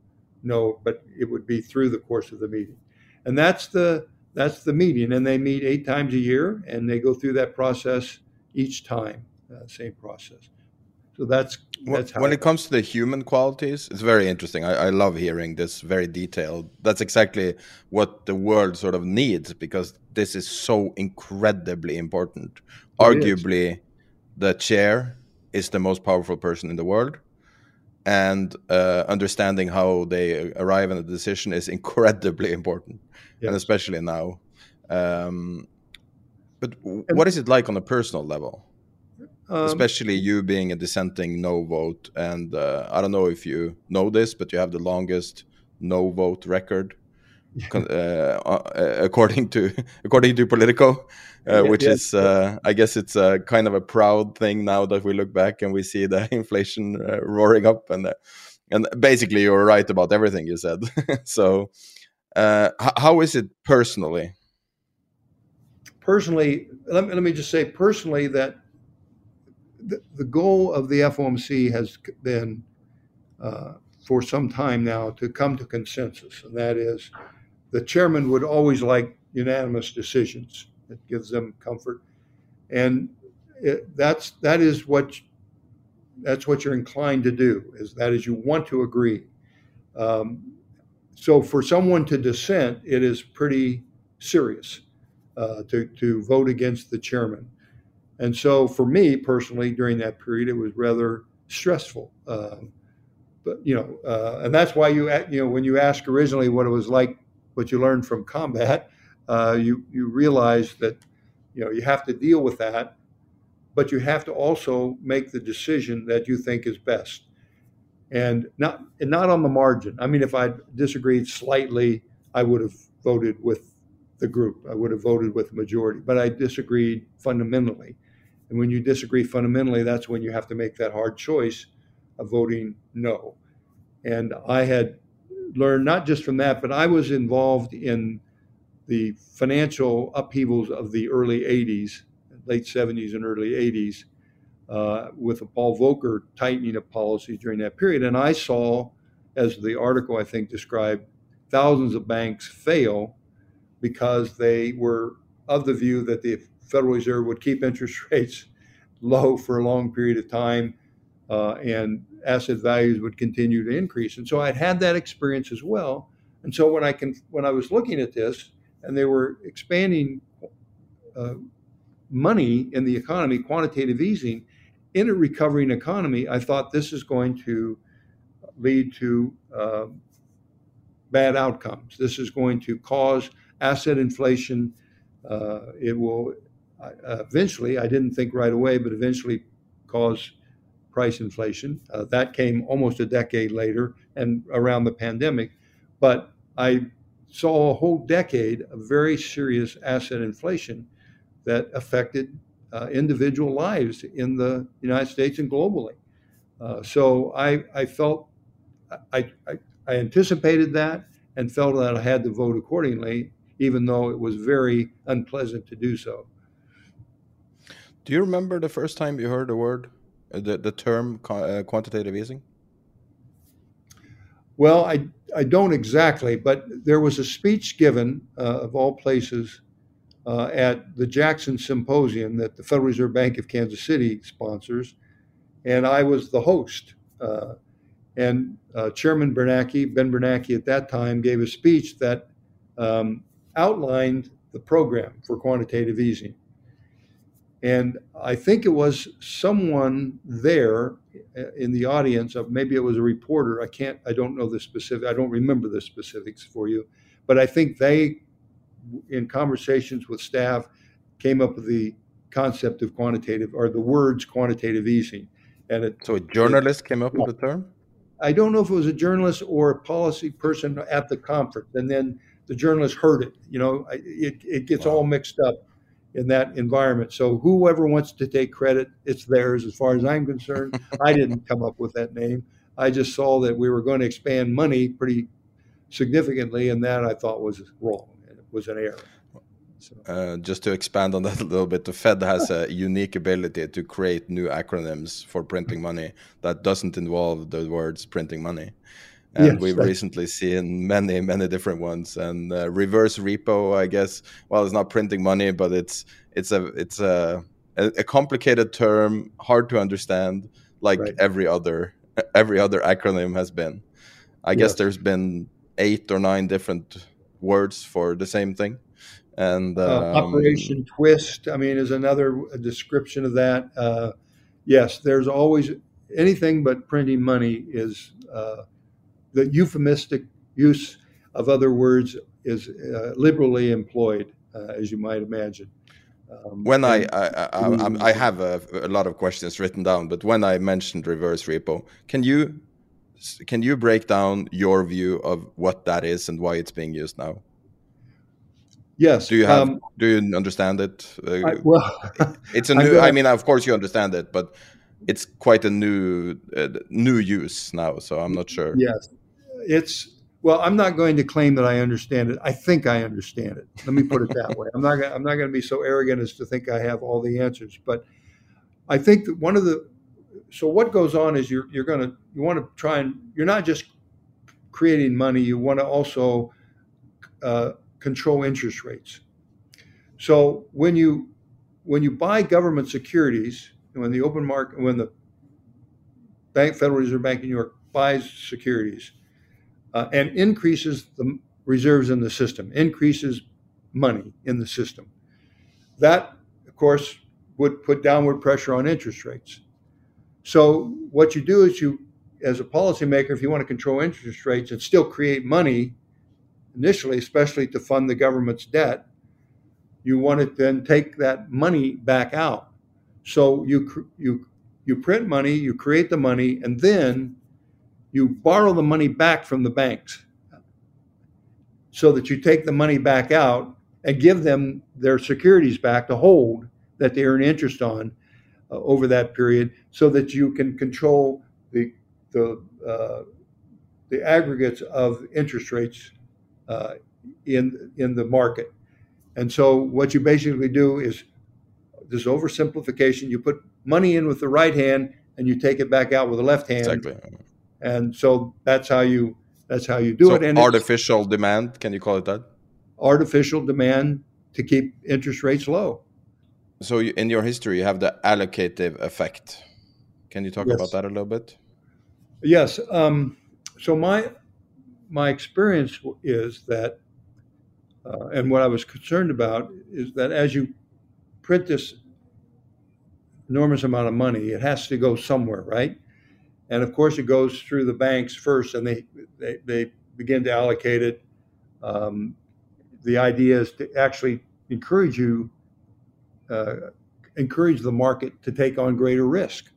no, but it would be through the course of the meeting. And that's the that's the meeting, and they meet eight times a year, and they go through that process each time, uh, same process. So that's that's how. When it comes to the human qualities, it's very interesting. I, I love hearing this very detailed. That's exactly what the world sort of needs because this is so incredibly important. It Arguably, is. the chair is the most powerful person in the world and uh, understanding how they arrive at a decision is incredibly important yes. and especially now um, but what is it like on a personal level um, especially you being a dissenting no vote and uh, i don't know if you know this but you have the longest no vote record uh, uh, according to according to Politico, uh, which yes. is uh, I guess it's a kind of a proud thing now that we look back and we see the inflation uh, roaring up and uh, and basically you're right about everything you said. so how is it personally? Personally, let me, let me just say personally that the, the goal of the FOMC has been for some time now to come to consensus, and that is the chairman would always like unanimous decisions. It gives them comfort, and it, that's that is what that's what you're inclined to do. Is that is you want to agree. Um, so for someone to dissent, it is pretty serious uh, to to vote against the chairman. And so for me personally, during that period, it was rather stressful. Um, but you know, uh, and that's why you you know when you ask originally what it was like, what you learned from combat, uh, you you realize that you know you have to deal with that, but you have to also make the decision that you think is best, and not and not on the margin. I mean, if I disagreed slightly, I would have voted with the group. I would have voted with the majority, but I disagreed fundamentally. And when you disagree fundamentally, that's when you have to make that hard choice of voting no. And I had learned not just from that, but I was involved in the financial upheavals of the early 80s, late 70s and early 80s, uh, with the Paul Volcker tightening of policy during that period. And I saw, as the article I think described, thousands of banks fail because they were of the view that the Federal Reserve would keep interest rates low for a long period of time uh, and asset values would continue to increase. And so I'd had that experience as well. And so when I can, when I was looking at this, and they were expanding uh, money in the economy, quantitative easing, in a recovering economy, I thought this is going to lead to uh, bad outcomes. This is going to cause asset inflation. Uh, it will uh, eventually, I didn't think right away, but eventually cause price inflation. Uh, that came almost a decade later and around the pandemic. But I saw a whole decade of very serious asset inflation that affected uh, individual lives in the United States and globally. Uh, so I, I felt I, I, I, anticipated that and felt that I had to vote accordingly, even though it was very unpleasant to do so. Do you remember the first time you heard the word the, the term uh, quantitative easing? Well, I, I don't exactly, but there was a speech given, uh, of all places, uh, at the Jackson Symposium that the Federal Reserve Bank of Kansas City sponsors, and I was the host. Uh, and uh, Chairman Bernanke, Ben Bernanke at that time, gave a speech that um, outlined the program for quantitative easing. And I think it was someone there uh, in the audience, of maybe it was a reporter. I can't, I don't know the specific, I don't remember the specifics for you, but I think they, in conversations with staff, came up with the concept of quantitative or the words quantitative easing. And it, so a journalist it, came up with the term. I don't know if it was a journalist or a policy person at the conference, and then the journalist heard it. You know, it, it gets wow. all mixed up in that environment. So whoever wants to take credit, it's theirs as far as I'm concerned. I didn't come up with that name. I just saw that we were going to expand money pretty significantly, and that I thought was wrong. It was an error. So. Uh, just to expand on that a little bit, the Fed has a unique ability to create new acronyms for printing money that doesn't involve the words printing money and yes, we've recently seen many many different ones. And uh, reverse repo i guess well it's not printing money but it's it's a it's a a complicated term hard to understand like right. every other every other acronym has been. I yes. guess there's been eight or nine different words for the same thing. And uh, um, operation twist i mean is another description of that. Uh, yes there's always anything but printing money is uh, the euphemistic use of other words is uh, liberally employed, uh, as you might imagine. Um, when I I, I, I have a, a, lot of questions written down, but when I mentioned reverse repo, can you can you break down your view of what that is and why it's being used now? Yes. Do you have? Um, do you understand it? Uh, I, well, it's a new. I mean, of course you understand it, but it's quite a new uh, new use now. So I'm not sure. Yes it's well, I'm not going to claim that I understand it. I think I understand it. Let me put it that way. I'm not. Gonna, I'm not going to be so arrogant as to think I have all the answers. But I think that one of the so what goes on is you're you're going to you want to try and you're not just creating money. You want to also uh, control interest rates. So when you when you buy government securities, when the open market, when the Bank Federal Reserve Bank in New York buys securities uh, and increases the reserves in the system, increases money in the system, that of course would put downward pressure on interest rates. So what you do is you, as a policymaker, if you want to control interest rates and still create money initially, especially to fund the government's debt, you want to then take that money back out. So you you you print money, you create the money, and then you borrow the money back from the banks, so that you take the money back out and give them their securities back to hold that they earn interest on uh, over that period, so that you can control the the uh, the aggregates of interest rates uh, in in the market. And so what you basically do is this oversimplification. You put money in with the right hand and you take it back out with the left hand. Exactly. And so that's how you that's how you do so it. And artificial demand, can you call it that? Artificial demand to keep interest rates low. So you, in your history, you have the allocative effect. Can you talk yes. about that a little bit? Yes. Um, so my my experience is that uh, and what I was concerned about is that as you print this enormous amount of money, it has to go somewhere, right? And of course, it goes through the banks first, and they they, they begin to allocate it. Um, the idea is to actually encourage you, uh, encourage the market to take on greater risk.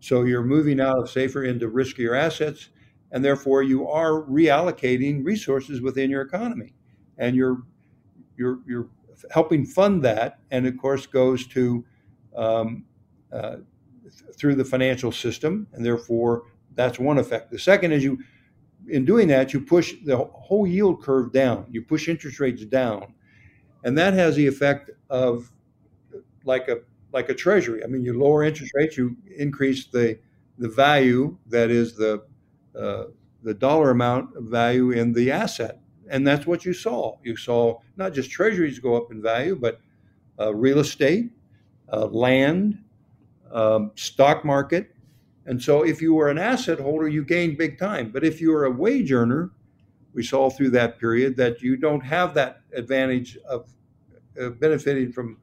So you're moving out of safer into riskier assets, and therefore you are reallocating resources within your economy and you're you're you're helping fund that, and of course goes to um, uh, through the financial system, and therefore that's one effect. The second is you, in doing that, you push the whole yield curve down. You push interest rates down, and that has the effect of like a like a treasury. I mean, you lower interest rates, you increase the the value that is the uh, the dollar amount of value in the asset and that's what you saw. You saw not just treasuries go up in value, but uh, real estate, uh, land, um, stock market. And so if you were an asset holder, you gained big time. But if you were a wage earner, we saw through that period that you don't have that advantage of uh, benefiting from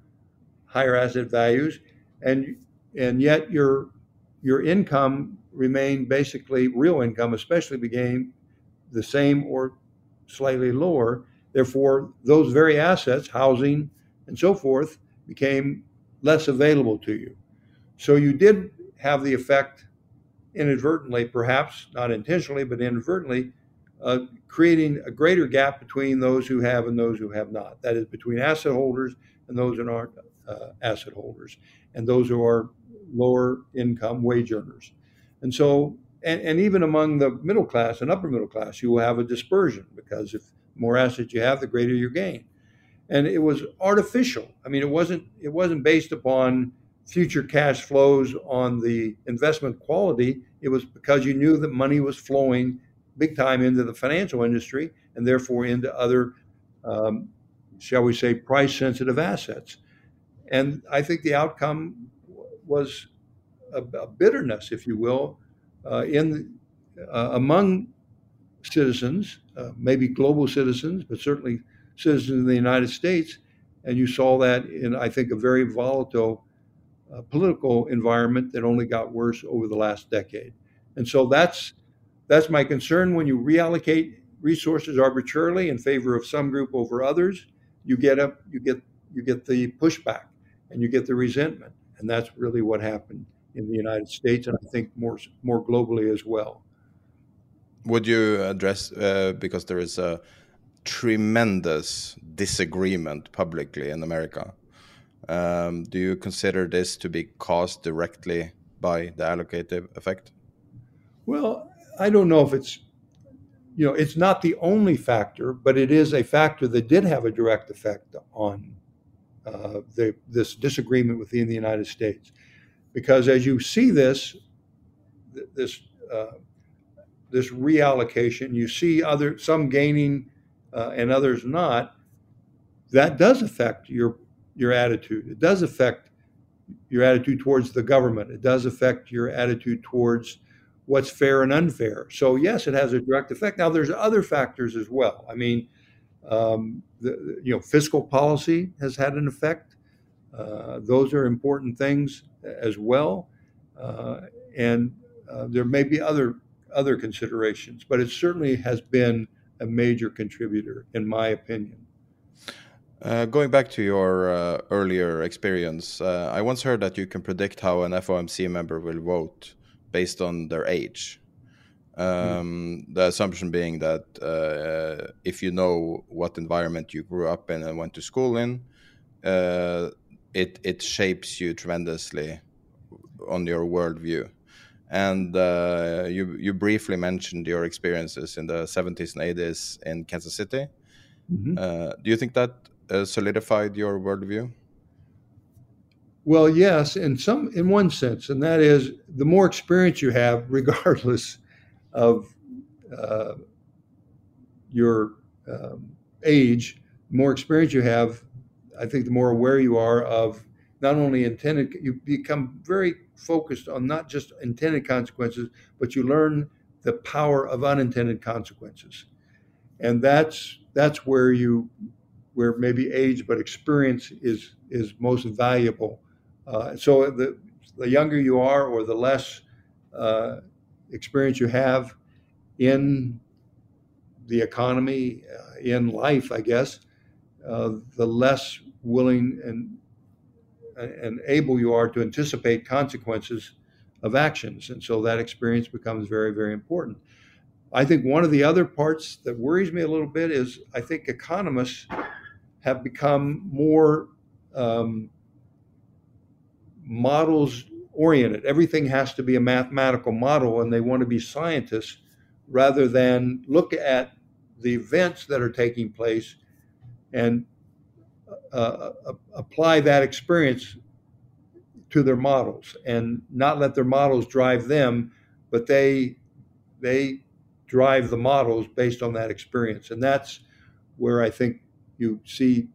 higher asset values, and and yet your your income remained basically real income, especially became the same or slightly lower. Therefore, those very assets, housing and so forth, became less available to you. So you did have the effect inadvertently, perhaps not intentionally, but inadvertently, uh, creating a greater gap between those who have and those who have not. That is, between asset holders and those who aren't uh, asset holders, and those who are lower income wage earners. And so and, and even among the middle class and upper middle class, you will have a dispersion because if more assets you have, the greater your gain. And it was artificial. I mean, it wasn't it wasn't based upon future cash flows on the investment quality. It was because you knew that money was flowing big time into the financial industry and therefore into other, um, shall we say, price sensitive assets. And I think the outcome was a, a bitterness, if you will, uh, in uh, among citizens, uh, maybe global citizens, but certainly citizens in the United States. And you saw that in, I think, a very volatile uh, political environment that only got worse over the last decade. And so that's that's my concern when you reallocate resources arbitrarily in favor of some group over others. You get up, you get you get the pushback, and you get the resentment, and that's really what happened in the United States, and I think more more globally as well. Would you address uh, because there is a tremendous disagreement publicly in America? Um, do you consider this to be caused directly by the allocative effect? Well, I don't know if it's you know it's not the only factor, but it is a factor that did have a direct effect on uh, the, this disagreement within the United States because as you see this this uh, this reallocation, you see other some gaining uh, and others not. that does affect your your attitude. It does affect your attitude towards the government. It does affect your attitude towards what's fair and unfair. So yes, it has a direct effect. Now there's other factors as well. I mean, um, the, you know, fiscal policy has had an effect. Uh, those are important things as well, uh, and uh, there may be other other considerations, but it certainly has been a major contributor, in my opinion. Uh, going back to your uh, earlier experience, uh, I once heard that you can predict how an FOMC member will vote based on their age. Um, mm. The assumption being that uh, if you know what environment you grew up in and went to school in, uh, it it shapes you tremendously on your worldview. And uh, you you briefly mentioned your experiences in the 70s and 80s in Kansas City. Mm-hmm. Uh, do you think that uh, solidified your worldview? Well, yes, in some in one sense, and that is the more experience you have, regardless of uh, your um, age, the more experience you have, I think the more aware you are of not only intended, you become very focused on not just intended consequences, but you learn the power of unintended consequences. And that's that's where you where maybe age but experience is is most valuable. Uh, so the the younger you are, or the less uh, experience you have in the economy, uh, in life, I guess, uh, the less willing and and able you are to anticipate consequences of actions. And so that experience becomes very, very important. I think one of the other parts that worries me a little bit is I think economists have become more um, models oriented. Everything has to be a mathematical model, and they want to be scientists rather than look at the events that are taking place and uh, uh, apply that experience to their models and not let their models drive them, but they they drive the models based on that experience, and that's where I think you see,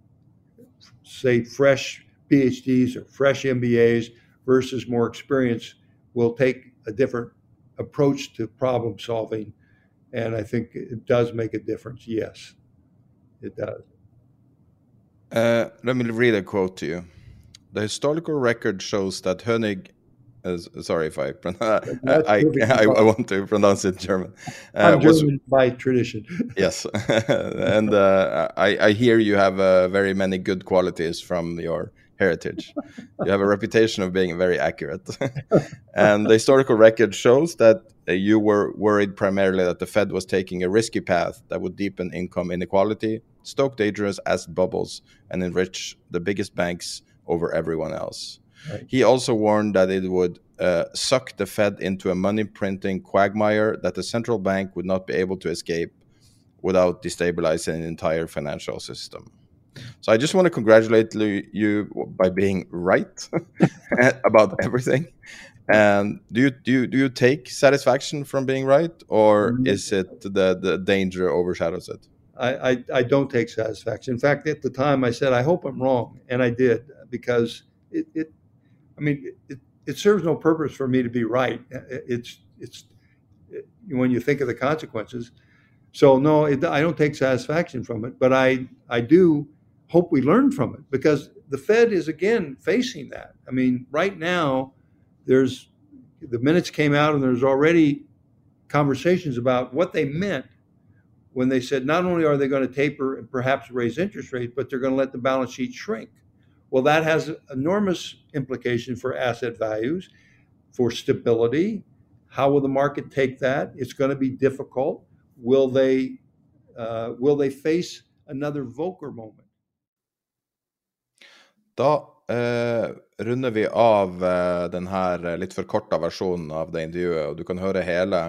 say, fresh PhDs or fresh MBAs versus more experience will take a different approach to problem solving, and I think it does make a difference. Yes, it does. Uh, let me read a quote to you. The historical record shows that Hönig uh, sorry if I, I, I, I, want to pronounce it German. Uh, was, German by tradition. yes, and uh, I, I hear you have uh, very many good qualities from your heritage. you have a reputation of being very accurate, and the historical record shows that uh, you were worried primarily that the Fed was taking a risky path that would deepen income inequality stoke dangerous asset bubbles, and enrich the biggest banks over everyone else. Right. He also warned that it would uh, suck the Fed into a money printing quagmire that the central bank would not be able to escape without destabilizing the entire financial system. So I just want to congratulate you by being right about everything. And do you do you, do you take satisfaction from being right, or mm-hmm. is it the the danger overshadows it? I, I, I, don't take satisfaction. In fact, at the time, I said, I hope I'm wrong. And I did because it, it I mean, it, it serves no purpose for me to be right. It's, it's, it, when you think of the consequences. So, no, it, I don't take satisfaction from it, but I, I do hope we learn from it because the Fed is again facing that. I mean, right now, there's the minutes came out and there's already conversations about what they meant when they said not only are they going to taper and perhaps raise interest rates, but they're going to let the balance sheet shrink. Well, that has enormous implication for asset values, for stability. How will the market take that? It's going to be difficult. Will they uh, will they face another Volcker moment? Da eh, runder vi av eh, denne litt forkorta versjonen av det intervjuet, og du kan høre hele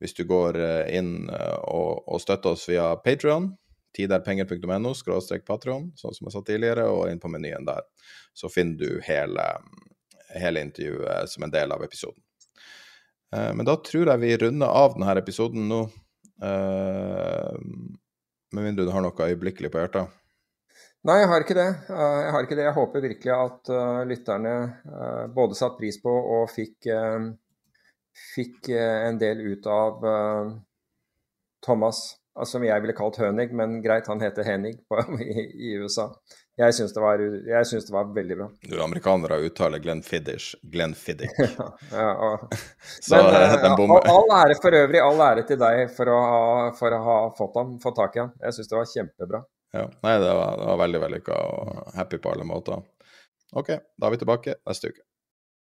hvis du går eh, inn eh, og, og støtter oss via Patrion, tiderpenger.no skråstrek patron, sånn som jeg sa tidligere, og inn på menyen der. Så finner du hele, hele intervjuet som en del av episoden. Eh, men da tror jeg vi runder av denne episoden nå. Med mindre du har noe øyeblikkelig på hjertet? Nei, jeg har ikke det. Eh, jeg har ikke det. Jeg håper virkelig at uh, lytterne både satte pris på og fikk, fikk en del ut av Thomas, som jeg ville kalt Hønig, men greit, han heter Henig på, i, i, USA. Jeg syns det, det, var veldig bra. Du, amerikanere uttaler Glenn Fiddish Glenn Fiddick. ja, og, Så men, all, all, ære for øvrig, all ære til deg for å ha, for å ha fått, han, fått tak i han. Jeg syns det var kjempebra. Ja. Nei, det var, det var veldig vellykka og happy på alle måter. OK, da er vi tilbake neste uke.